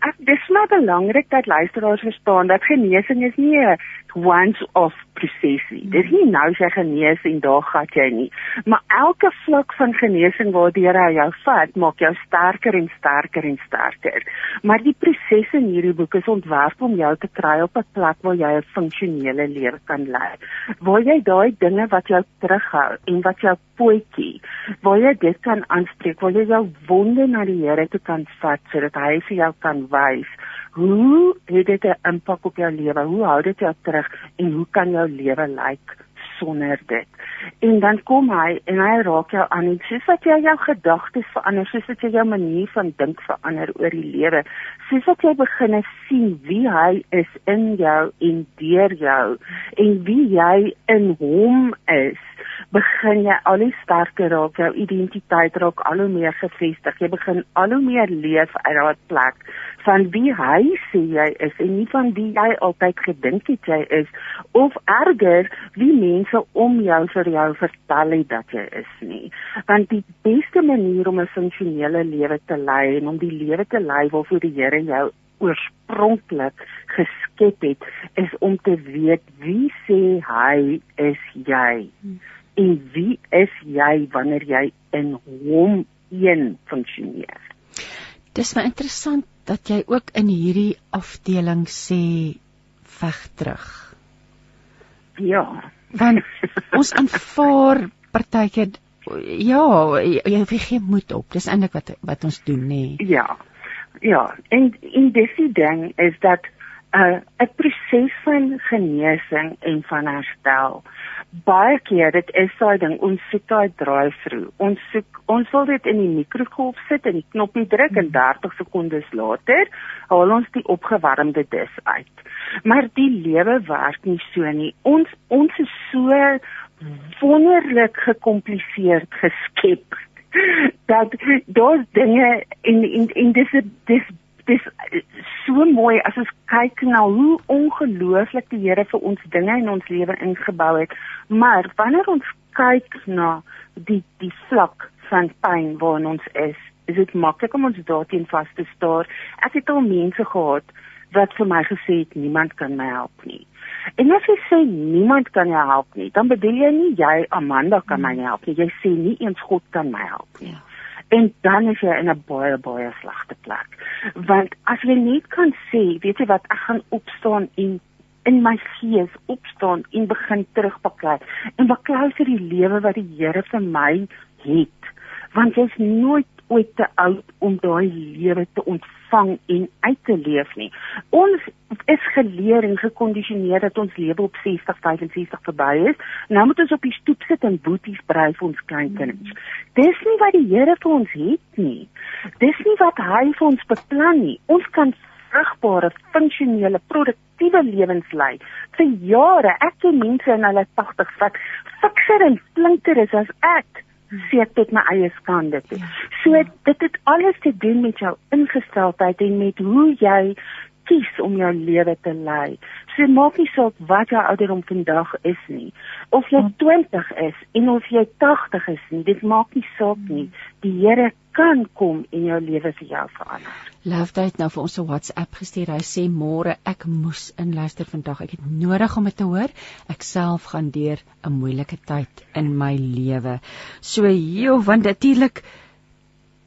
ek dis maar belangrik dat luisteraars verstaan dat genesing is nie 'n once off proses nie. Dit is nie nou jy genees en daar gaan jy nie. Maar elke vlak van genesing waardeur hy jou vat, maak jou sterker en sterker en sterker. Maar die proses in hierdie boek is ontwerp om jou te kry op 'n plek waar jy 'n funksionele lewe kan lei. Waar jy daai dinge wat jou terughou en wat jou pootjie, waar jy dit kan aanspreek, waar jy jou wonde na die Here toe kan vat sodat hy vir jou kan wys hoe het dit 'n impak op jou lewe? Hoe hou dit jou terug en hoe kan jou lewe lyk like sonder dit? En dan kom hy en hy raak jou aan en soos wat jy jou gedagtes verander, soos wat jy jou manier van dink verander oor die lewe, soos wat jy begin sien wie hy is in jou en deur jou en wie jy in hom is begin jy al hoe sterker raak, jou identiteit raak al hoe meer gefestig. Jy begin al hoe meer leef uit daardie plek van wie hy sê jy is en nie van wie jy altyd gedink het jy is of erger wie mense om jou vir jou vertel het dat jy is nie. Want die beste manier om 'n funksionele lewe te lei en om die lewe te lei waarvoor die Here jou oorspronklik geskep het is om te weet wie sê hy is jy? En wie is jy wanneer jy in hom een funksioneer? Dis my interessant dat jy ook in hierdie afdeling sê veg terug. Ja, want ons aanvaar partykeer ja, jy, jy gee moed op. Dis eintlik wat wat ons doen nê. Nee. Ja. Ja, en en dis die ding is dat 'n uh, 'n proses van genesing en van herstel. Baie keer dit is daai ding ons sit daai drive-through. Ons soek ons wil dit in die mikrogolf sit en die knoppie druk en 30 sekondes later haal ons die opgewarmde dis uit. Maar die lewe werk nie so nie. Ons ons is so wonderlik gekompliseerd geskep dat daar's dinge in in in dis dis dis so mooi as ons kyk na hoe ongelooflik die Here vir ons dinge in ons lewe ingebou het maar wanneer ons kyk na die die vlak van pyn waarin ons is is dit maklik om ons daarteen vas te staar ek het al mense gehad wat vir my gesê het niemand kan my help nie En as jy sê niemand kan jou help nie, dan bedoel jy nie jy Amanda kan my help nie. Jy sê nie eens God kan my help nie. Ja. En dan is jy in 'n baie baie slegte plek. Want as jy nie kan sê, weet jy wat, ek gaan opstaan en in my gees opstaan en begin terugbaklei en baklei vir die lewe wat die Here vir my het. Want jy's nooit ooit te oud om daai lewe te ontvang en uit te leef nie. Ons is geleer en gekondisioneer dat ons lewe op 60, 65 verby is. Nou moet ons op die stoep sit en boeties brei vir ons kleinkinders. Dis nie wat die Here vir ons het nie. Dis nie wat hy vir ons beplan nie. Ons kan vrugbare, funksionele, produktiewe lewens lei vir jare. Ek ken mense in hulle 80s wat fikser en flinker is as ek sê ek tot my eie skande toe. Ja. So dit het alles te doen met jou ingesteldheid en met hoe jy kies om jou lewe te lei. So maak nie saak wat jou ouderdom vandag is nie. Of jy 20 is en of jy 80 is nie, dit maak nie saak nie. Die Here kan kom en jou lewe vir jou verander. Love het nou vir ons 'n WhatsApp gestuur. Hy sê môre ek moes inluister vandag. Ek het nodig om dit te hoor. Ek self gaan deur 'n moeilike tyd in my lewe. So, joh, want natuurlik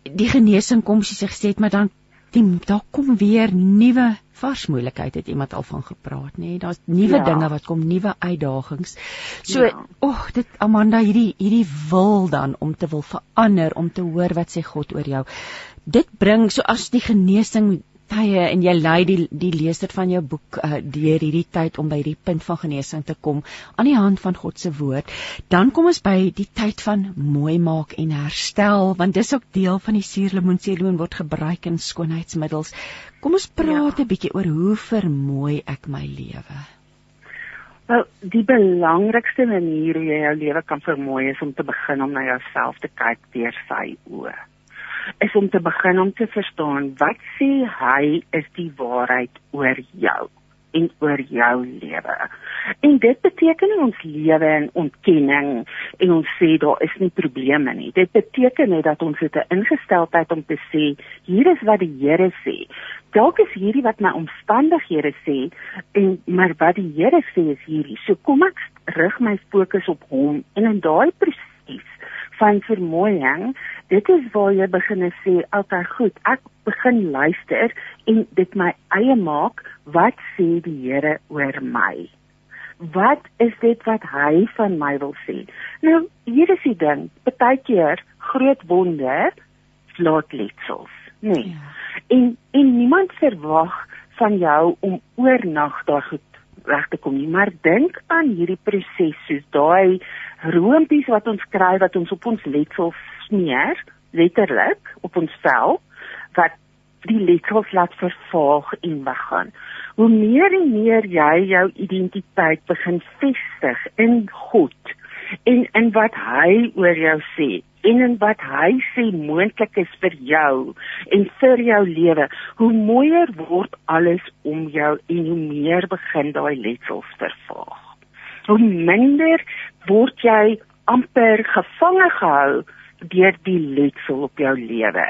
die genesing kom soos jy gesê het, maar dan die daar kom weer nuwe vars moeilikheid het iemand al van gepraat nê nee? daar's nuwe ja. dinge wat kom nuwe uitdagings so ja. oh dit Amanda hierdie hierdie wil dan om te wil verander om te hoor wat sê God oor jou dit bring so as die genesing tye en jy lei die die leser van jou boek uh, deur hierdie tyd om by die punt van genesing te kom aan die hand van God se woord. Dan kom ons by die tyd van mooi maak en herstel want dis ook deel van die suurlemoen. Suurlemoen word gebruik in skoonheidsmiddels. Kom ons praat 'n ja. bietjie oor hoe vermooi ek my lewe. Wel, die belangrikste manier hoe jy jou lewe kan vermooi is om te begin om na jouself te kyk deur sy oë is om te begin om te verstaan wat sê hy is die waarheid oor jou en oor jou lewe. En dit beteken nie ons lewe in ontkenning en ons sê daar is nie probleme nie. Dit beteken net dat ons het 'n ingesteldheid om te sê hier is wat die Here sê. Dalk is hierdie wat my omstandighede sê en maar wat die Here sê is hierdie. So kom ek rig my fokus op hom en in daai proses van vermoëing dit is waar jy begin sê, "Oké, goed, ek begin luister en dit my eie maak. Wat sê die Here oor my? Wat is dit wat hy van my wil sê?" Nou, hier is die ding. Partykeer groot wonder laat letsels, nê. Nee. Ja. En en niemand verwag van jou om oornag daar goed reg te kom nie, maar dink aan hierdie proses soos daai roompies wat ons kry wat ons op ons letsels smeer letterlik op ons vel wat die letsels laat vervaag en weggaan. Hoe meer en meer jy jou identiteit begin vestig in God en in wat hy oor jou sê en in wat hy sê moontlik is vir jou en vir jou lewe, hoe mooier word alles om jou en hoe meer begin daai letsels vervaag. Hoe minder word jy amper gevange gehou deur die letsel op jou lewe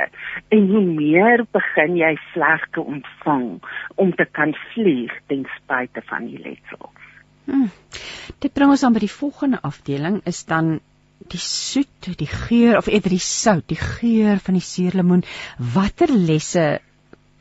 en hoe meer begin jy vlegte ontvang om te kan vlieg ten spyte van die letsel. Hmm. Dit bring ons aan by die volgende afdeling is dan die soet, die geur of eerder die sout, die geur van die suurlemoen. Watter lesse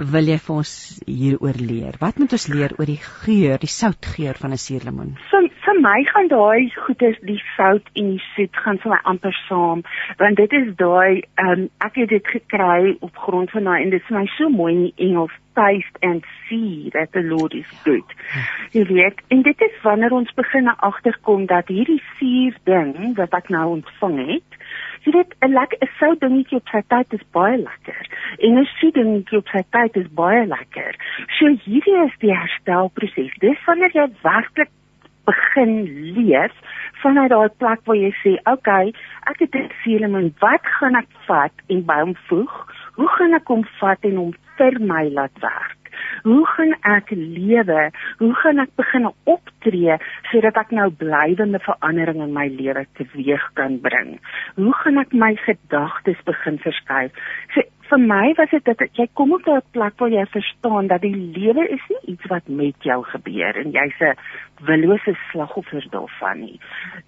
wil jy vir ons hieroor leer? Wat moet ons leer oor die geur, die soutgeur van 'n suurlemoen? vir vir my gaan daai goeders die sout en die soet gaan vir my amper saam want dit is daai um, ek het dit gekry op grond van daai en dit is my so mooi in die Engels taste and see that the Lord is good. Jy weet, en dit is wanneer ons begin agterkom dat hierdie suur ding wat ek nou ontvang het, jy weet 'n lekker 'n sout dingetjie op sy tyd is baie lekker en 'n soet dingetjie op sy tyd is baie lekker. So hierdie is die herstelproses. Dis wanneer jy werklik begin leef vanuit daai plek waar jy sê, "Oké, okay, ek het dit seelemon, wat gaan ek vat en by hom voeg? Hoe gaan ek hom vat en hom vir my laat werk?" Hoe gaan ek lewe? Hoe gaan ek begin optree sodat ek nou blywende verandering in my lewe teweeg kan bring? Hoe gaan ek my gedagtes begin verskuif? So vir my was dit dat jy kom op 'n plek waar jy verstaan dat die lewe is nie iets wat met jou gebeur en jy's 'n willose slagoffer daarvan nie.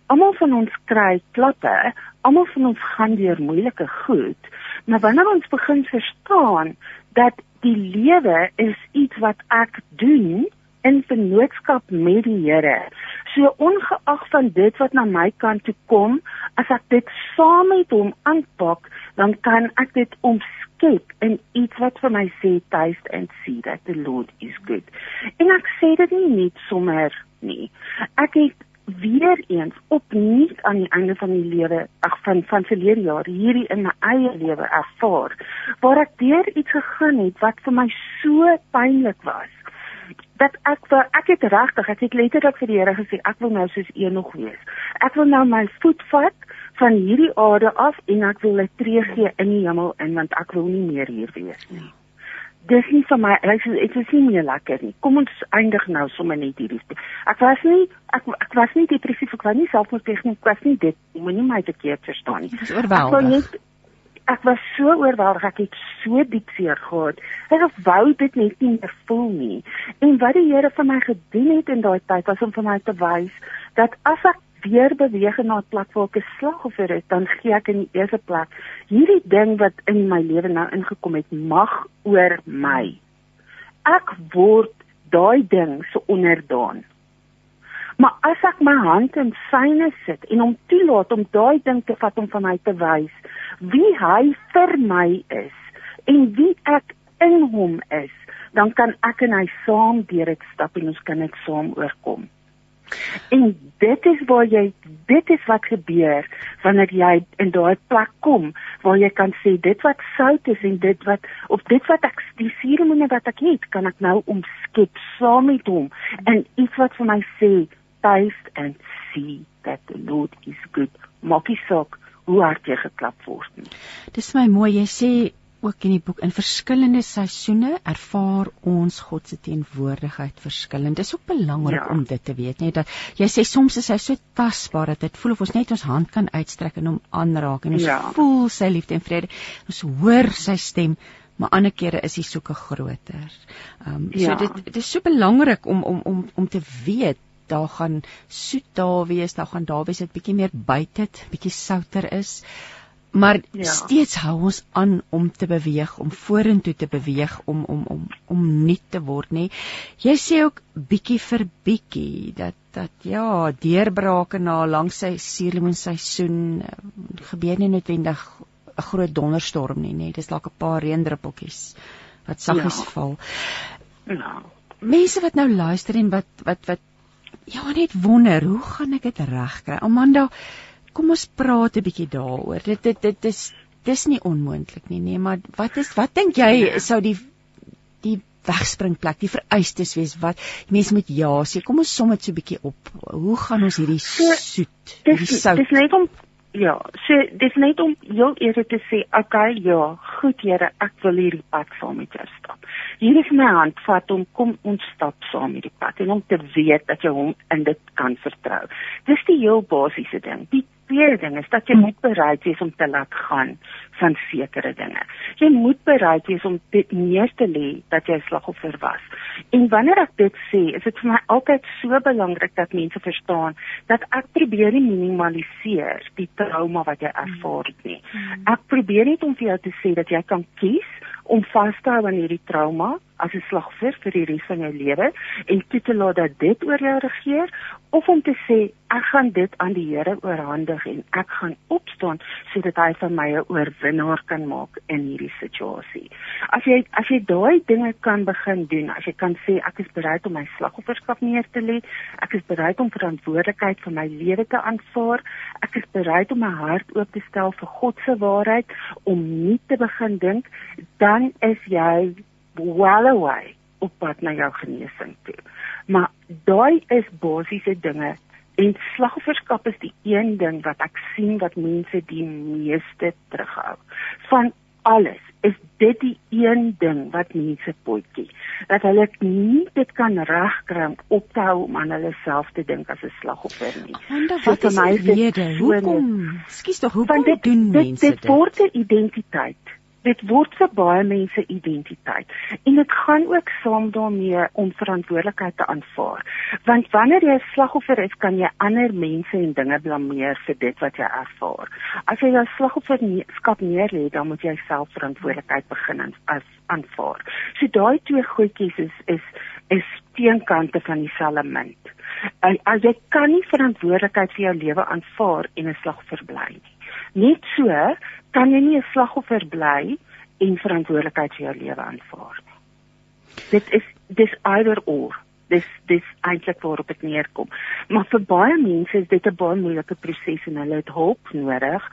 Almal van ons kry klappe, almal van ons gaan deur moeilike goed, maar wanneer ons begin verstaan dat die lewe is iets wat ek doen in vennootskap met die Here. So ongeag van dit wat na my kant toe kom, as ek dit saam met hom aanpak, dan kan ek dit omskep in iets wat vir my sê taste and see that the Lord is good. En ek sê dit nie net sommer nie. Ek het weer eens opnuut aan die einde van die lewe, ag van van verlede jaar hierdie in my eie lewe ervaar waar ek deur iets gegaan het wat vir my so pynlik was dat ek wil ek het regtig ek het letterlik vir die Here gesê ek wil nou soos Enoch wees. Ek wil nou my voet vat van hierdie aarde af en ek wil 'n tree gee in die hemel in want ek wil nie meer hier wees nie. Dis nie vir my ek is ek is nie meer lekker nie. Kom ons eindig nou sommer net hierdie. Ek was nie ek ek was nie depressief ek was nie selfmoordpleging ek was nie dit moenie my verkeerd verstaan nie. Dis oorweldig ek was so oorweldig ek het so diep seer gehad ek wou dit net nie meer voel nie en wat die Here vir my gedoen het in daai tyd was om vir my te wys dat as ek weer beweeg na 'n plek waar ek 'n slagoffer is dan gee ek in die eerste plek hierdie ding wat in my lewe nou ingekom het mag oor my. Ek word daai ding so onderdaan. Maar as ek my hand in syne sit en hom toelaat om daai ding te vat om van my te wys wie hy vir my is en wie ek in hom is, dan kan ek en hy saam deur dit stap en ons kan dit saam oorkom. En dit is waar jy dit is wat gebeur wanneer jy in daai plek kom waar jy kan sê dit wat sout is en dit wat of dit wat ek die suuremone wat ek het kan ek nou omskep saam met hom en iets wat vir my sê taste and see that the Lord is good. Maakie saak hoe hard jy geklap word nie. Dis my mooi jy sê ook in die boek in verskillende seisoene ervaar ons God se teenwoordigheid verskillend. Dis ook belangrik ja. om dit te weet, net dat jy sê soms is hy so tasbaar dat dit voel of ons net ons hand kan uitstrek en hom aanraak en ons ja. voel sy liefde en vrede. Ons hoor sy stem maar ander kere is hy soeke groter. Ehm um, so ja. dit dit is so belangrik om om om om te weet daar gaan soet daar wees, daar gaan daar wees dit bietjie meer buite, bietjie souter is. Maar ja. steeds hou ons aan om te beweeg, om vorentoe te beweeg, om om om om nuut te word, nê. Jy sê ook bietjie vir bietjie dat dat ja, deurbrake na langs sy suurlemoen seisoen eh, gebeur nie noodwendig 'n groot donderstorm nie, nê. Dis dalk 'n paar reendruppeltjies wat saggies ja. val. Ja. Mense wat nou luister en wat wat wat ja, net wonder, hoe gaan ek dit regkry? Amanda, kom ons praat 'n bietjie daaroor. Dit dit dit is dis nie onmoontlik nie, nee, maar wat is wat dink jy ja. sou die die wegspringplek, die vereistes wees wat mense moet ja sê. Kom ons som dit so 'n bietjie op. Hoe gaan ons hierdie soet, hierdie sout? Dis net om Ja, so dis net om heel eerlik te sê, okay, ja, goed Here, ek wil hierdie pad saam met jou stap. Hier is my hand, vat hom, kom ons stap saam hierdie pad en om te weet dat jy hom in dit kan vertrou. Dis die heel basiese ding. Die tweede ding is dat jy moet bereid wees om te laat gaan van sekere dinge. Jy moet bereid wees om dit neer te lê dat jy slagoffer was. En wanneer ek dit sê, is dit vir my altyd so belangrik dat mense verstaan dat ek probeer nie minimaliseer die trauma wat jy ervaar het nie. Mm. Ek probeer net om vir jou te sê dat jy kan kies om vas te hou aan hierdie trauma as 'n slagoffer vir die res van jou lewe en toe te laat dat dit oor jou regeer of om te sê ek gaan dit aan die Here oorhandig en ek gaan opstaan sodat hy van my 'n oorwinnaar kan maak in hierdie situasie. As jy as jy daai dinge kan begin doen, as jy kan sê ek is bereid om my slagofferskap neer te lê, ek is bereid om verantwoordelikheid vir my lewe te aanvaar, ek is bereid om my hart oop te stel vir God se waarheid om nie te begin dink dan is jy well away op pad na jou genesing toe. Maar daai is basiese dinge en slagofferskap is die een ding wat ek sien wat mense die meeste terughou. Van alles is dit die een ding wat mense potjie dat hulle nie dit kan regkry om op te hou om aan hulle self te dink as 'n slagoffer nie. Wat is die rede? Hoekom? Skus tog, hoekom dit, doen mense dit? Dit word 'n identiteit dit word vir baie mense identiteit. En dit gaan ook saam daarmee om verantwoordelikheid te aanvaar. Want wanneer jy 'n slagoffer is kan jy ander mense en dinge blameer vir dit wat jy ervaar. As jy jou slagofferskap neerlê dan moet jy self verantwoordelikheid begin as aanvaar. So daai twee goedjies is is is teenkante van dieselfde munt. As jy kan nie verantwoordelikheid vir jou lewe aanvaar en 'n slagoffer bly nie Net so kan jy nie 'n slagoffer bly en verantwoordelikheid vir jou lewe aanvaar nie. Dit is dis either or. Dis dis eintlik waarop dit neerkom. Maar vir baie mense is dit 'n baie moeilike proses en hulle het hulp nodig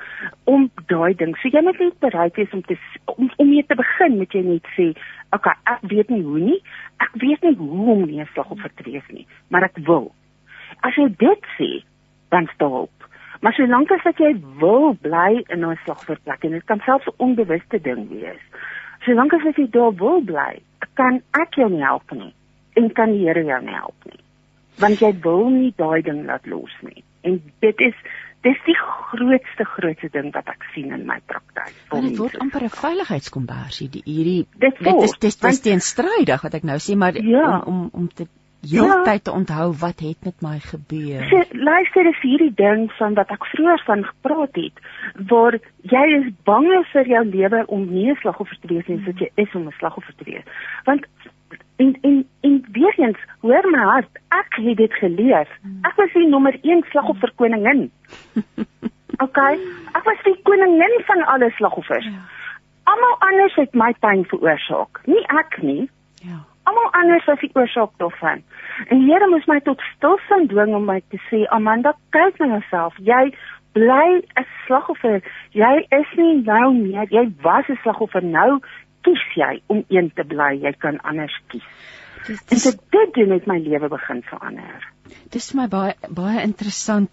om daai ding. So jy moet net bereid wees om te om, om mee te begin, moet jy net sê, "Oké, okay, ek weet nie hoe nie. Ek weet nie hoe om nie 'n slagoffer te wees nie, maar ek wil." As jy dit sê, dan stop Maar solank as jy wil bly in 'n slagverplek en dit kan selfs 'n onbewuste ding wees. Solank as jy daar wil bly, kan ek jou nie help nie en kan die Here jou nie help nie. Want jy wil nie daai ding laat los nie. En dit is dis die grootste grootste ding wat ek sien in my praktyk. Dit word amper 'n veiligheidskombersie die hierdie dit, dit is dit is, is teenstrydig wat ek nou sê maar ja, om om om te heeltyd te onthou wat het met my gebeur. So, luister is hierdie ding van wat ek vroeër van gepraat het, waar jy is bang vir jou lewe om nie 'n slagoffer te wees nie, soos jy is om 'n slagoffer te wees. Want en en en weer eens, hoor my hart, ek het dit geleer. Ek was die nommer 1 slagoffer koningin. OK, ek was die koningin van alle slagoffers. Ja. Almal anders het my pyn veroorsaak, nie ek nie. Ja almal anders was die oorsaak daarvan. En die Here moes my tot stilstand dwing om my te sê, Amanda, kyk na jouself. Jy bly 'n slagoffer. Jy is nie nou meer, jy was 'n slagoffer. Nou kies jy om een te bly. Jy kan anders kies. Dis, dis, en dit doen met my lewe begin verander. Dis my baie baie interessant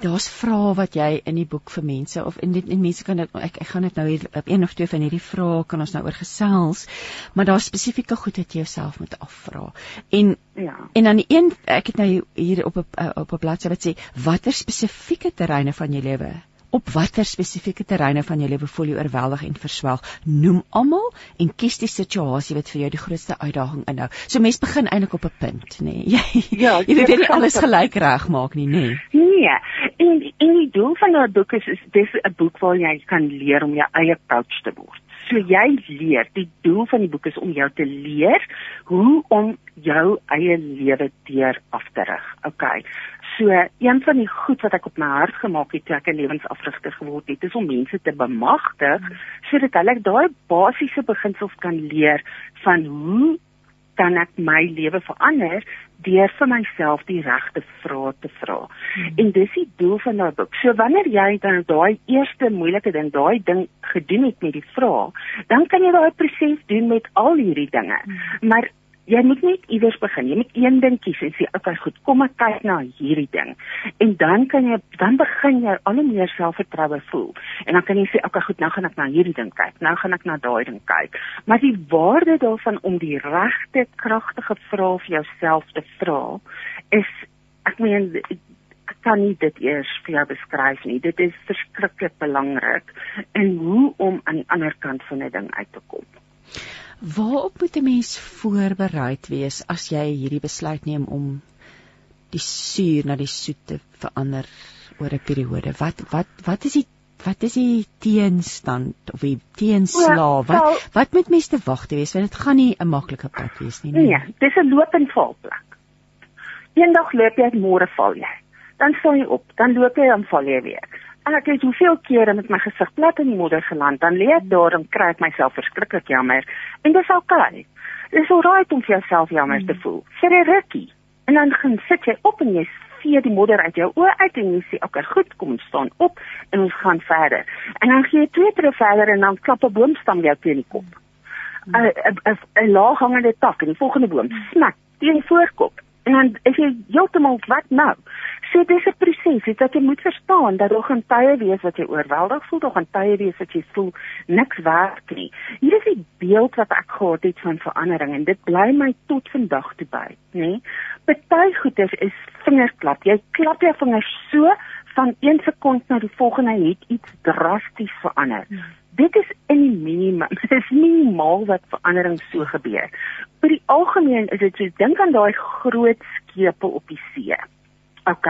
daar's vrae wat jy in die boek vir mense of in die mense kan dit ek ek gaan dit nou hier op een of twee van hierdie vrae kan ons nou oor gesels maar daar's spesifieke goed wat jy jouself moet afvra. En ja. en dan die een ek het nou hier op op 'n bladsy wat sê watter spesifieke terreine van jou lewe op watter spesifieke terreine van jou lewe voel jy oorweldig en verswelg noem almal en kies die situasie wat vir jou die grootste uitdaging inhou so mens begin eintlik op 'n punt nê nee. jy ja, jy weet nie alles gelyk reg maak nie nê nee. nee en en die doel van daardie boek is, is dis 'n boek waar jy kan leer om jou eie coach te word So jy leer, die doel van die boek is om jou te leer hoe om jou eie lewe deur af te rig. Okay. So een van die goed wat ek op my hart gemaak het toe ek 'n lewensafrigter geword het, is om mense te bemagtig hmm. sodat hulle daai basiese beginsels kan leer van hoe kan ek my lewe verander deur vir myself die regte vrae te vra. Hmm. En dis die doel van daai boek. So wanneer jy dan daai eerste moeilike ding, daai ding gedoen het met die vrae, dan kan jy daai proses doen met al hierdie dinge. Hmm. Maar jy moet net iewers begin. Jy moet een ding kies en sê, "Oké, okay, goed, kom ek kyk na hierdie ding." En dan kan jy dan begin jy al hoe meer selfvertroue voel. En dan kan jy sê, "Oké, okay, goed, nou gaan ek na hierdie ding kyk. Nou gaan ek na daai ding kyk." Maar die waarde daarvan om die regte, kragtige vrae vir jouself te vra, is ek meen ek kan nie dit eers vir jou beskryf nie. Dit is verskriklik belangrik en hoe om aan die ander kant van 'n ding uit te kom. Waarop moet 'n mens voorbereid wees as jy hierdie besluit neem om die suur na die soet te verander oor 'n periode? Wat wat wat is die wat is die teenstand of die teenslae? Wat Wel, wat moet mense te wag te wees want dit gaan nie 'n maklike pad wees nie. Nee, dis 'n loop en val plek. Eendag loop jy, môre val jy. Dan staan jy op, dan loop jy en val jy weer. En ek het hoeveel kere met my gesig plat in die modder geland, dan lê ek daar en kry ek myself verskriklik jammer. En dis oukei. Dis alright om vir jouself jammer te voel. Vir 'n rukkie. En dan gaan sit jy op en jy vee die modder uit jou oë uit en jy sê, "Oké, goed, kom ons staan op en ons gaan verder." En dan gee jy twee tree verder en dan klap 'n boomstam jou teen die kop. 'n 'n 'n 'n laaghangende tak en die volgende boom snak teen die voorkop. En dan is jy heeltemal wat nou? So dis 'n proses. Dit wat jy moet verstaan dat daar gaan tye wees wat jy oorweldig voel, daar gaan tye wees wat jy voel niks werk nie. Hier is die beeld wat ek gehad het van verandering en dit bly my tot vandag toe by, nê? Party goeders is vingerklap. Jy klap jou vingers so van een sekond na die volgende het iets drasties verander. Dit is in die minimum. Dit is minimaal wat verandering so gebeur. Oor die algemeen is dit so dink aan daai groot skepe op die see. OK,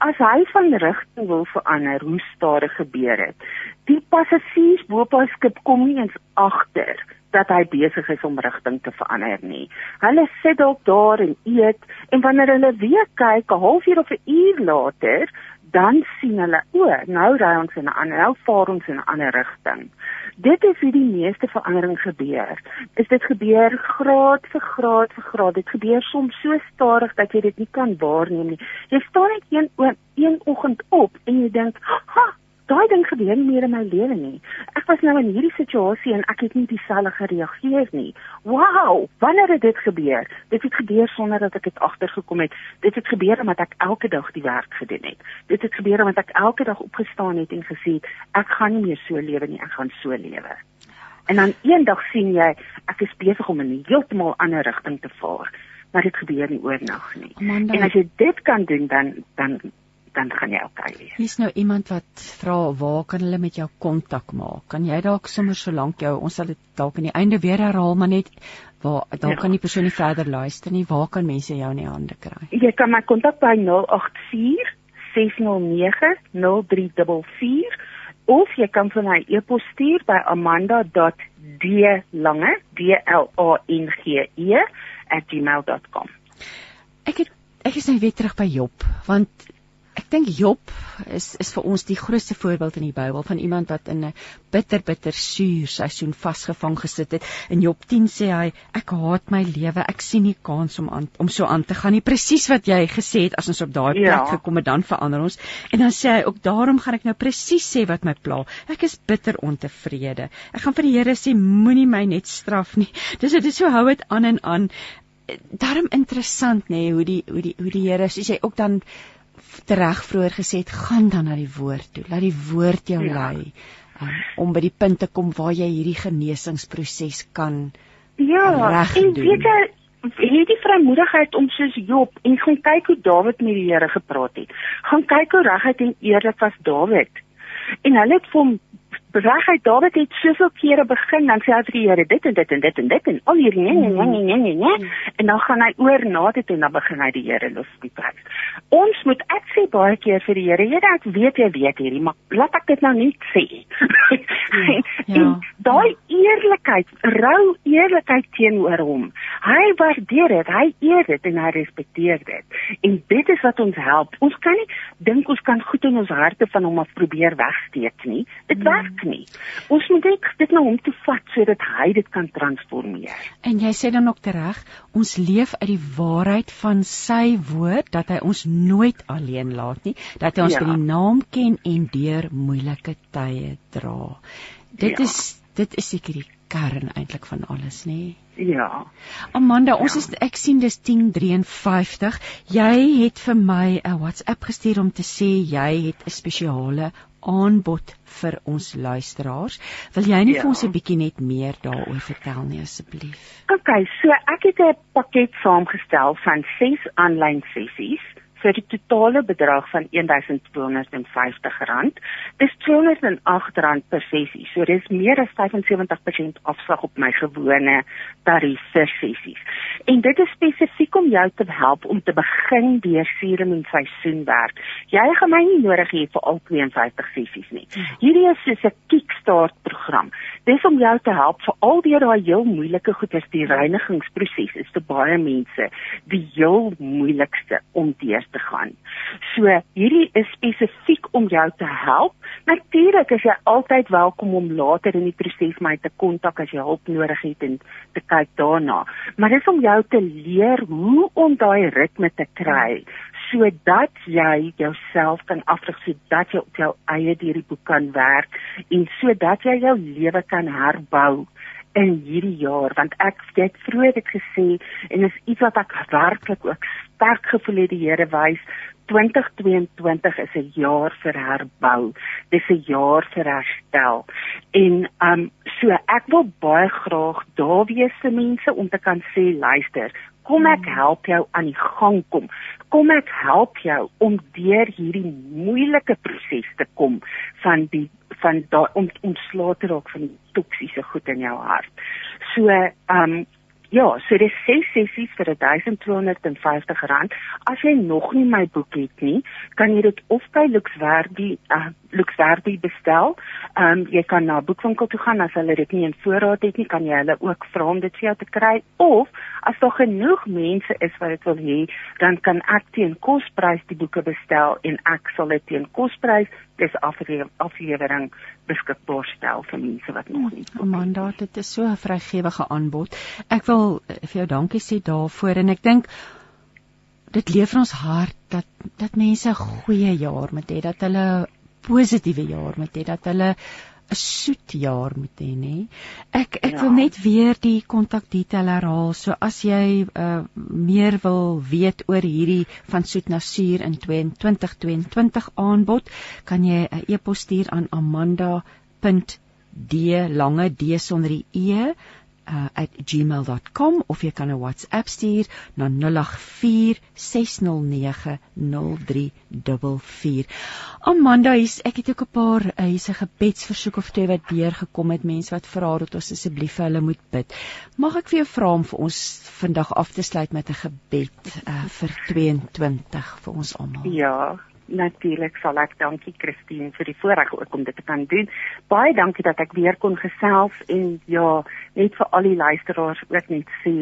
as hy van rigting wil verander, hoe stadig gebeur dit? Die passasiers bo op die skip kom nie eens agter dat hy besig is om rigting te verander nie. Hulle sit dalk daar en eet en wanneer hulle weer kyk 'n halfuur of 'n uur later, dan sien hulle, o, nou ry ons in 'n ander, nou vaar ons in 'n ander rigting. Dit is hoe die meeste verandering gebeur. Is dit gebeur graad vir graad vir graad. Dit gebeur soms so stadig dat jy dit nie kan waarneem nie. Jy staan net een een oggend op en jy dink, "Ha, daai ding gebeur nie meer in my lewe nie. Ek was nou in hierdie situasie en ek het nie dieselfde gereageer nie. Wow, wanneer het dit gebeur? Dit het gebeur sonder dat ek dit agtergekom het. Dit het gebeur omdat ek elke dag die werk gedoen het. Dit het gebeur omdat ek elke dag opgestaan het en gesê het, ek gaan nie meer so lewe nie, ek gaan so lewe. En dan eendag sien jy ek is besig om in 'n heeltemal ander rigting te vaar, maar dit gebeur nie oornag nie. Amanda, En as jy dit kan doen dan dan dan gaan jy okay wees. hier's nou iemand wat vra waar kan hulle met jou kontak maak? Kan jy dalk sommer solank jou ons sal dit dalk aan die einde weer herhaal, maar net waar dalk Ja. kan die persoon nie verder luister nie. Waar kan mense jou in die hande kry? Jy kan my kontak by 084 609 0344 of jy kan vir my e-pos stuur by amanda.dlange d l a n g e @gmail.com. Ek het ek is nou weer terug by Job want ek dink Job is is vir ons die grootste voorbeeld in die Bybel van iemand wat in 'n bitter bitter suur seisoen vasgevang gesit het. In Job 10 sê hy ek haat my lewe, ek sien nie kans om aan om so aan te gaan nie. Presies wat jy gesê het as ons op daai plek Ja. gekom het dan verander ons. En dan sê hy ook daarom gaan ek nou presies sê wat my pla. Ek is bitter ontevrede. Ek gaan vir die Here sê moenie my net straf nie. Dis dit is so hou dit aan en aan daarom interessant nê nee, hoe die hoe die hoe die Here soos jy ook dan reg vroeër gesê het gaan dan na die woord toe laat die woord jou Ja. lei um, om by die punt te kom waar jy hierdie genesingsproses kan Ja, reg en doen. weet jy het die vrymoedigheid om soos Job en gaan kyk hoe Dawid met die Here gepraat het. Gaan kyk hoe reguit en eerlik was Dawid. En hulle het vir hom reguit Dawid het soveel kere begin dan sê hy vir die Here dit en dit en dit en dit en al hierdie nee nee nee nee nee nee en dan gaan hy oor na dit en dan begin hy die Here loof die prys. Ons moet ek sê baie keer vir die Here, Here ek weet jy weet hierdie, maar laat ek dit nou nie sê. en, ja. en daai eerlikheid, rou eerlikheid teenoor hom. Hy waardeer dit, hy eer dit en hy respekteer dit. En dit is wat ons help. Ons kan nie dink ons kan goed in ons harte van hom af probeer wegsteek nie. Dit werk nie. Ons moet net dit na hom toe vat sodat hy dit kan transformeer. en jy sê dan ook tereg ons leef uit die waarheid van sy woord dat hy ons nooit alleen laat nie dat hy ons Ja. by die naam ken en deur moeilike tye dra dit Ja. is dit is seker die kern eintlik van alles nê Ja. Amanda, ons Ja. is ek sien dis 10:53. Jy het vir my 'n WhatsApp gestuur om te sê jy het 'n spesiale aanbod vir ons luisteraars. Wil jy nie Ja. vir ons 'n bietjie net meer daaroor vertel nie asseblief? OK, so ek het 'n pakket saamgestel van 6 aanlyn sessies vir die totale bedrag van R1250. Dis R208 per sessie. So dis meer as 75% afslag op my gewone tarief vir sessies. En dit is spesifiek om jou te help om te begin deur serum en seisoenwerk. Jy gaan my nie nodig hê vir al 52 sessies nie. Hierdie is soos 'n kickstart program. Dis om jou te help vir al die daai heel moeilike goeders die reinigingsproses is vir baie mense die heel moeilikste om deur te gaan. So hierdie is spesifiek om jou te help. Natuurlik is jy altyd welkom om later in die proses my te kontak as jy hulp nodig het en te kyk daarna. Maar dis om jou te leer hoe om daai ritme te kry sodat jy jouself kan afrig sodat jy op jou eie deur die boek kan werk en sodat jy jou lewe kan herbou in hierdie jaar want ek het vroeër dit gesê en is iets wat ek werklik ook sterk gevoel het die Here wys 2022 is 'n jaar vir herbou. Dis 'n jaar vir herstel. En um so ek wil baie graag daar wees vir mense om te kan sê luister, kom ek help jou aan die gang kom. Kom ek help jou om deur hierdie moeilike proses te kom van die van daai om ontslae te raak van die toksiese goed in jou hart. So, ehm um, Ja, so dis 6 sessies vir R1250. As jy nog nie my boek het nie, kan jy dit of by Luxwerdi, uh, Luxwerdi bestel. Ehm um, jy kan na boekwinkel toe gaan as hulle dit nie in voorraad het nie, kan jy hulle ook vra om dit vir jou te kry of as daar genoeg mense is wat dit wil hê, dan kan ek teen kosprys die boeke bestel en ek sal dit teen kosprys dis aflewering beskikbaar stel vir mense wat nog nie. Amanda, dit is so 'n vrygewige aanbod. Ek wil eh, vir jou dankie sê daarvoor en ek dink dit leef vir ons hart dat dat mense 'n goeie jaar moet hê, dat hulle positiewe jaar moet hê, dat hulle 'n soet jaar moet hê nê. Ek ek ja. wil net weer die kontakdetail herhaal. So as jy uh, meer wil weet oor hierdie van soet na suur in 2022 aanbod, kan jy 'n e-pos stuur aan amanda.d lange d sonder die e uh, @gmail.com of jy kan 'n WhatsApp stuur na 0846090344. Amanda, hier's ek het ook 'n paar uh, hier's 'n gebedsversoek of twee wat deurgekom het, mense wat vra dat ons asseblief vir hulle moet bid. Mag ek vir jou vra om vir ons vandag af te sluit met 'n gebed uh, vir 22 vir ons almal? Ja, natuurlik sal ek dankie Christine vir die voorreg ook om dit te kan doen. Baie dankie dat ek weer kon gesels en ja, net vir al die luisteraars ook net sê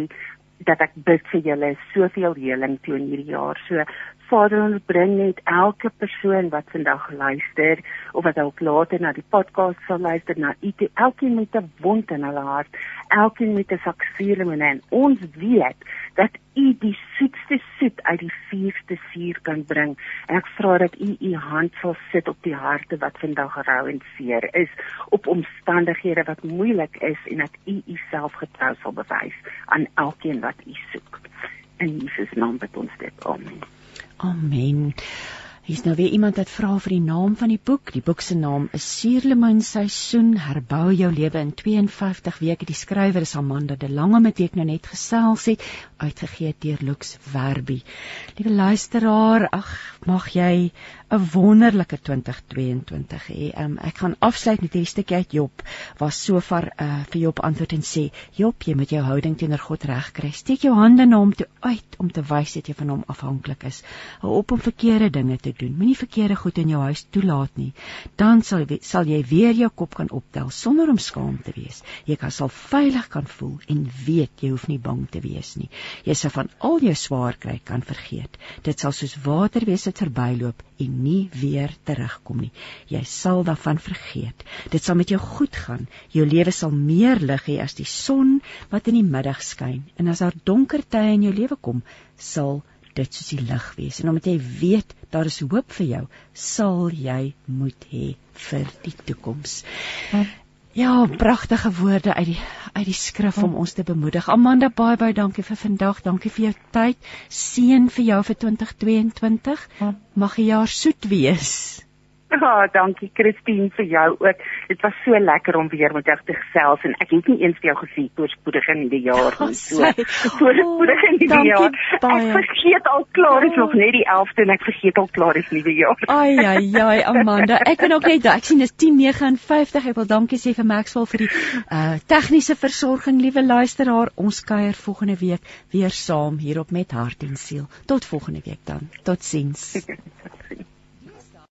dat ek bid vir julle soveel heling toe in hierdie jaar. So Vader, ons bring net elke persoon wat vandag luister of wat ook later na die podcast sal luister na u, elkeen met 'n wond in hulle hart, elkeen met 'n saksuur en ons weet dat u die soetste soet uit die suurste suur kan bring. En ek vra dat u u hand sal sit op die harte wat vandag rou en seer is, op omstandighede wat moeilik is en dat u u self getrou sal bewys aan elkeen wat u soek. In Jesus naam bid ons dit. Amen. Amen. Hier's nou weer iemand wat vra vir die naam van die boek. Die boek se naam is Suurlemoen Seisoen Herbou jou lewe in 52 weke. Die skrywer is Amanda de Lange met wie ek nou net gesels het, uitgegee deur Lux Werby. Liewe luisteraar, ag, mag jy 'n wonderlike 2022 hê. Um, ek gaan afsluit met hierdie stukkie uit Job waar Sofar uh, vir Job antwoord en sê: "Job, jy moet jou houding teenoor God regkry. Steek jou hande na hom toe uit om te wys dat jy van hom afhanklik is. Hou op om verkeerde dinge te doen. Moenie verkeerde goed in jou huis toelaat nie. Dan sal sal jy weer jou kop kan optel sonder om skaam te wees. Jy kan sal veilig kan voel en weet jy hoef nie bang te wees nie. Jy sal van al jou swaar kry kan vergeet. Dit sal soos water wees wat verbyloop en nie weer terugkom nie. Jy sal daarvan vergeet. Dit sal met jou goed gaan. Jou lewe sal meer lig hê as die son wat in die middag skyn. En as daar donker tye in jou lewe kom, sal dit soos die lig wees. En omdat jy weet daar is hoop vir jou, sal jy moed hê vir die toekoms. Ja, pragtige woorde uit die uit die skrif om ons te bemoedig. Amanda, baie baie dankie vir vandag. Dankie vir jou tyd. Seën vir jou vir 2022. Mag die jaar soet wees. Ja, oh, dankie Christine vir jou ook. Dit was so lekker om weer met jou te gesels en ek het nie eens vir jou gesê voorspoedige nuwe jaar nie. So voorspoedige oh, nuwe jaar. Baie. Ek vergeet al klaar is oh. nog net die 11de en ek vergeet al klaar is nuwe jaar. Ai ai ai Amanda, ek kan ook net ek sien dis 10:59. Ek wil dankie sê vir Maxwell vir die uh tegniese versorging, liewe luisteraar. Ons kuier volgende week weer saam hier op met hart en siel. Tot volgende week dan. Totsiens.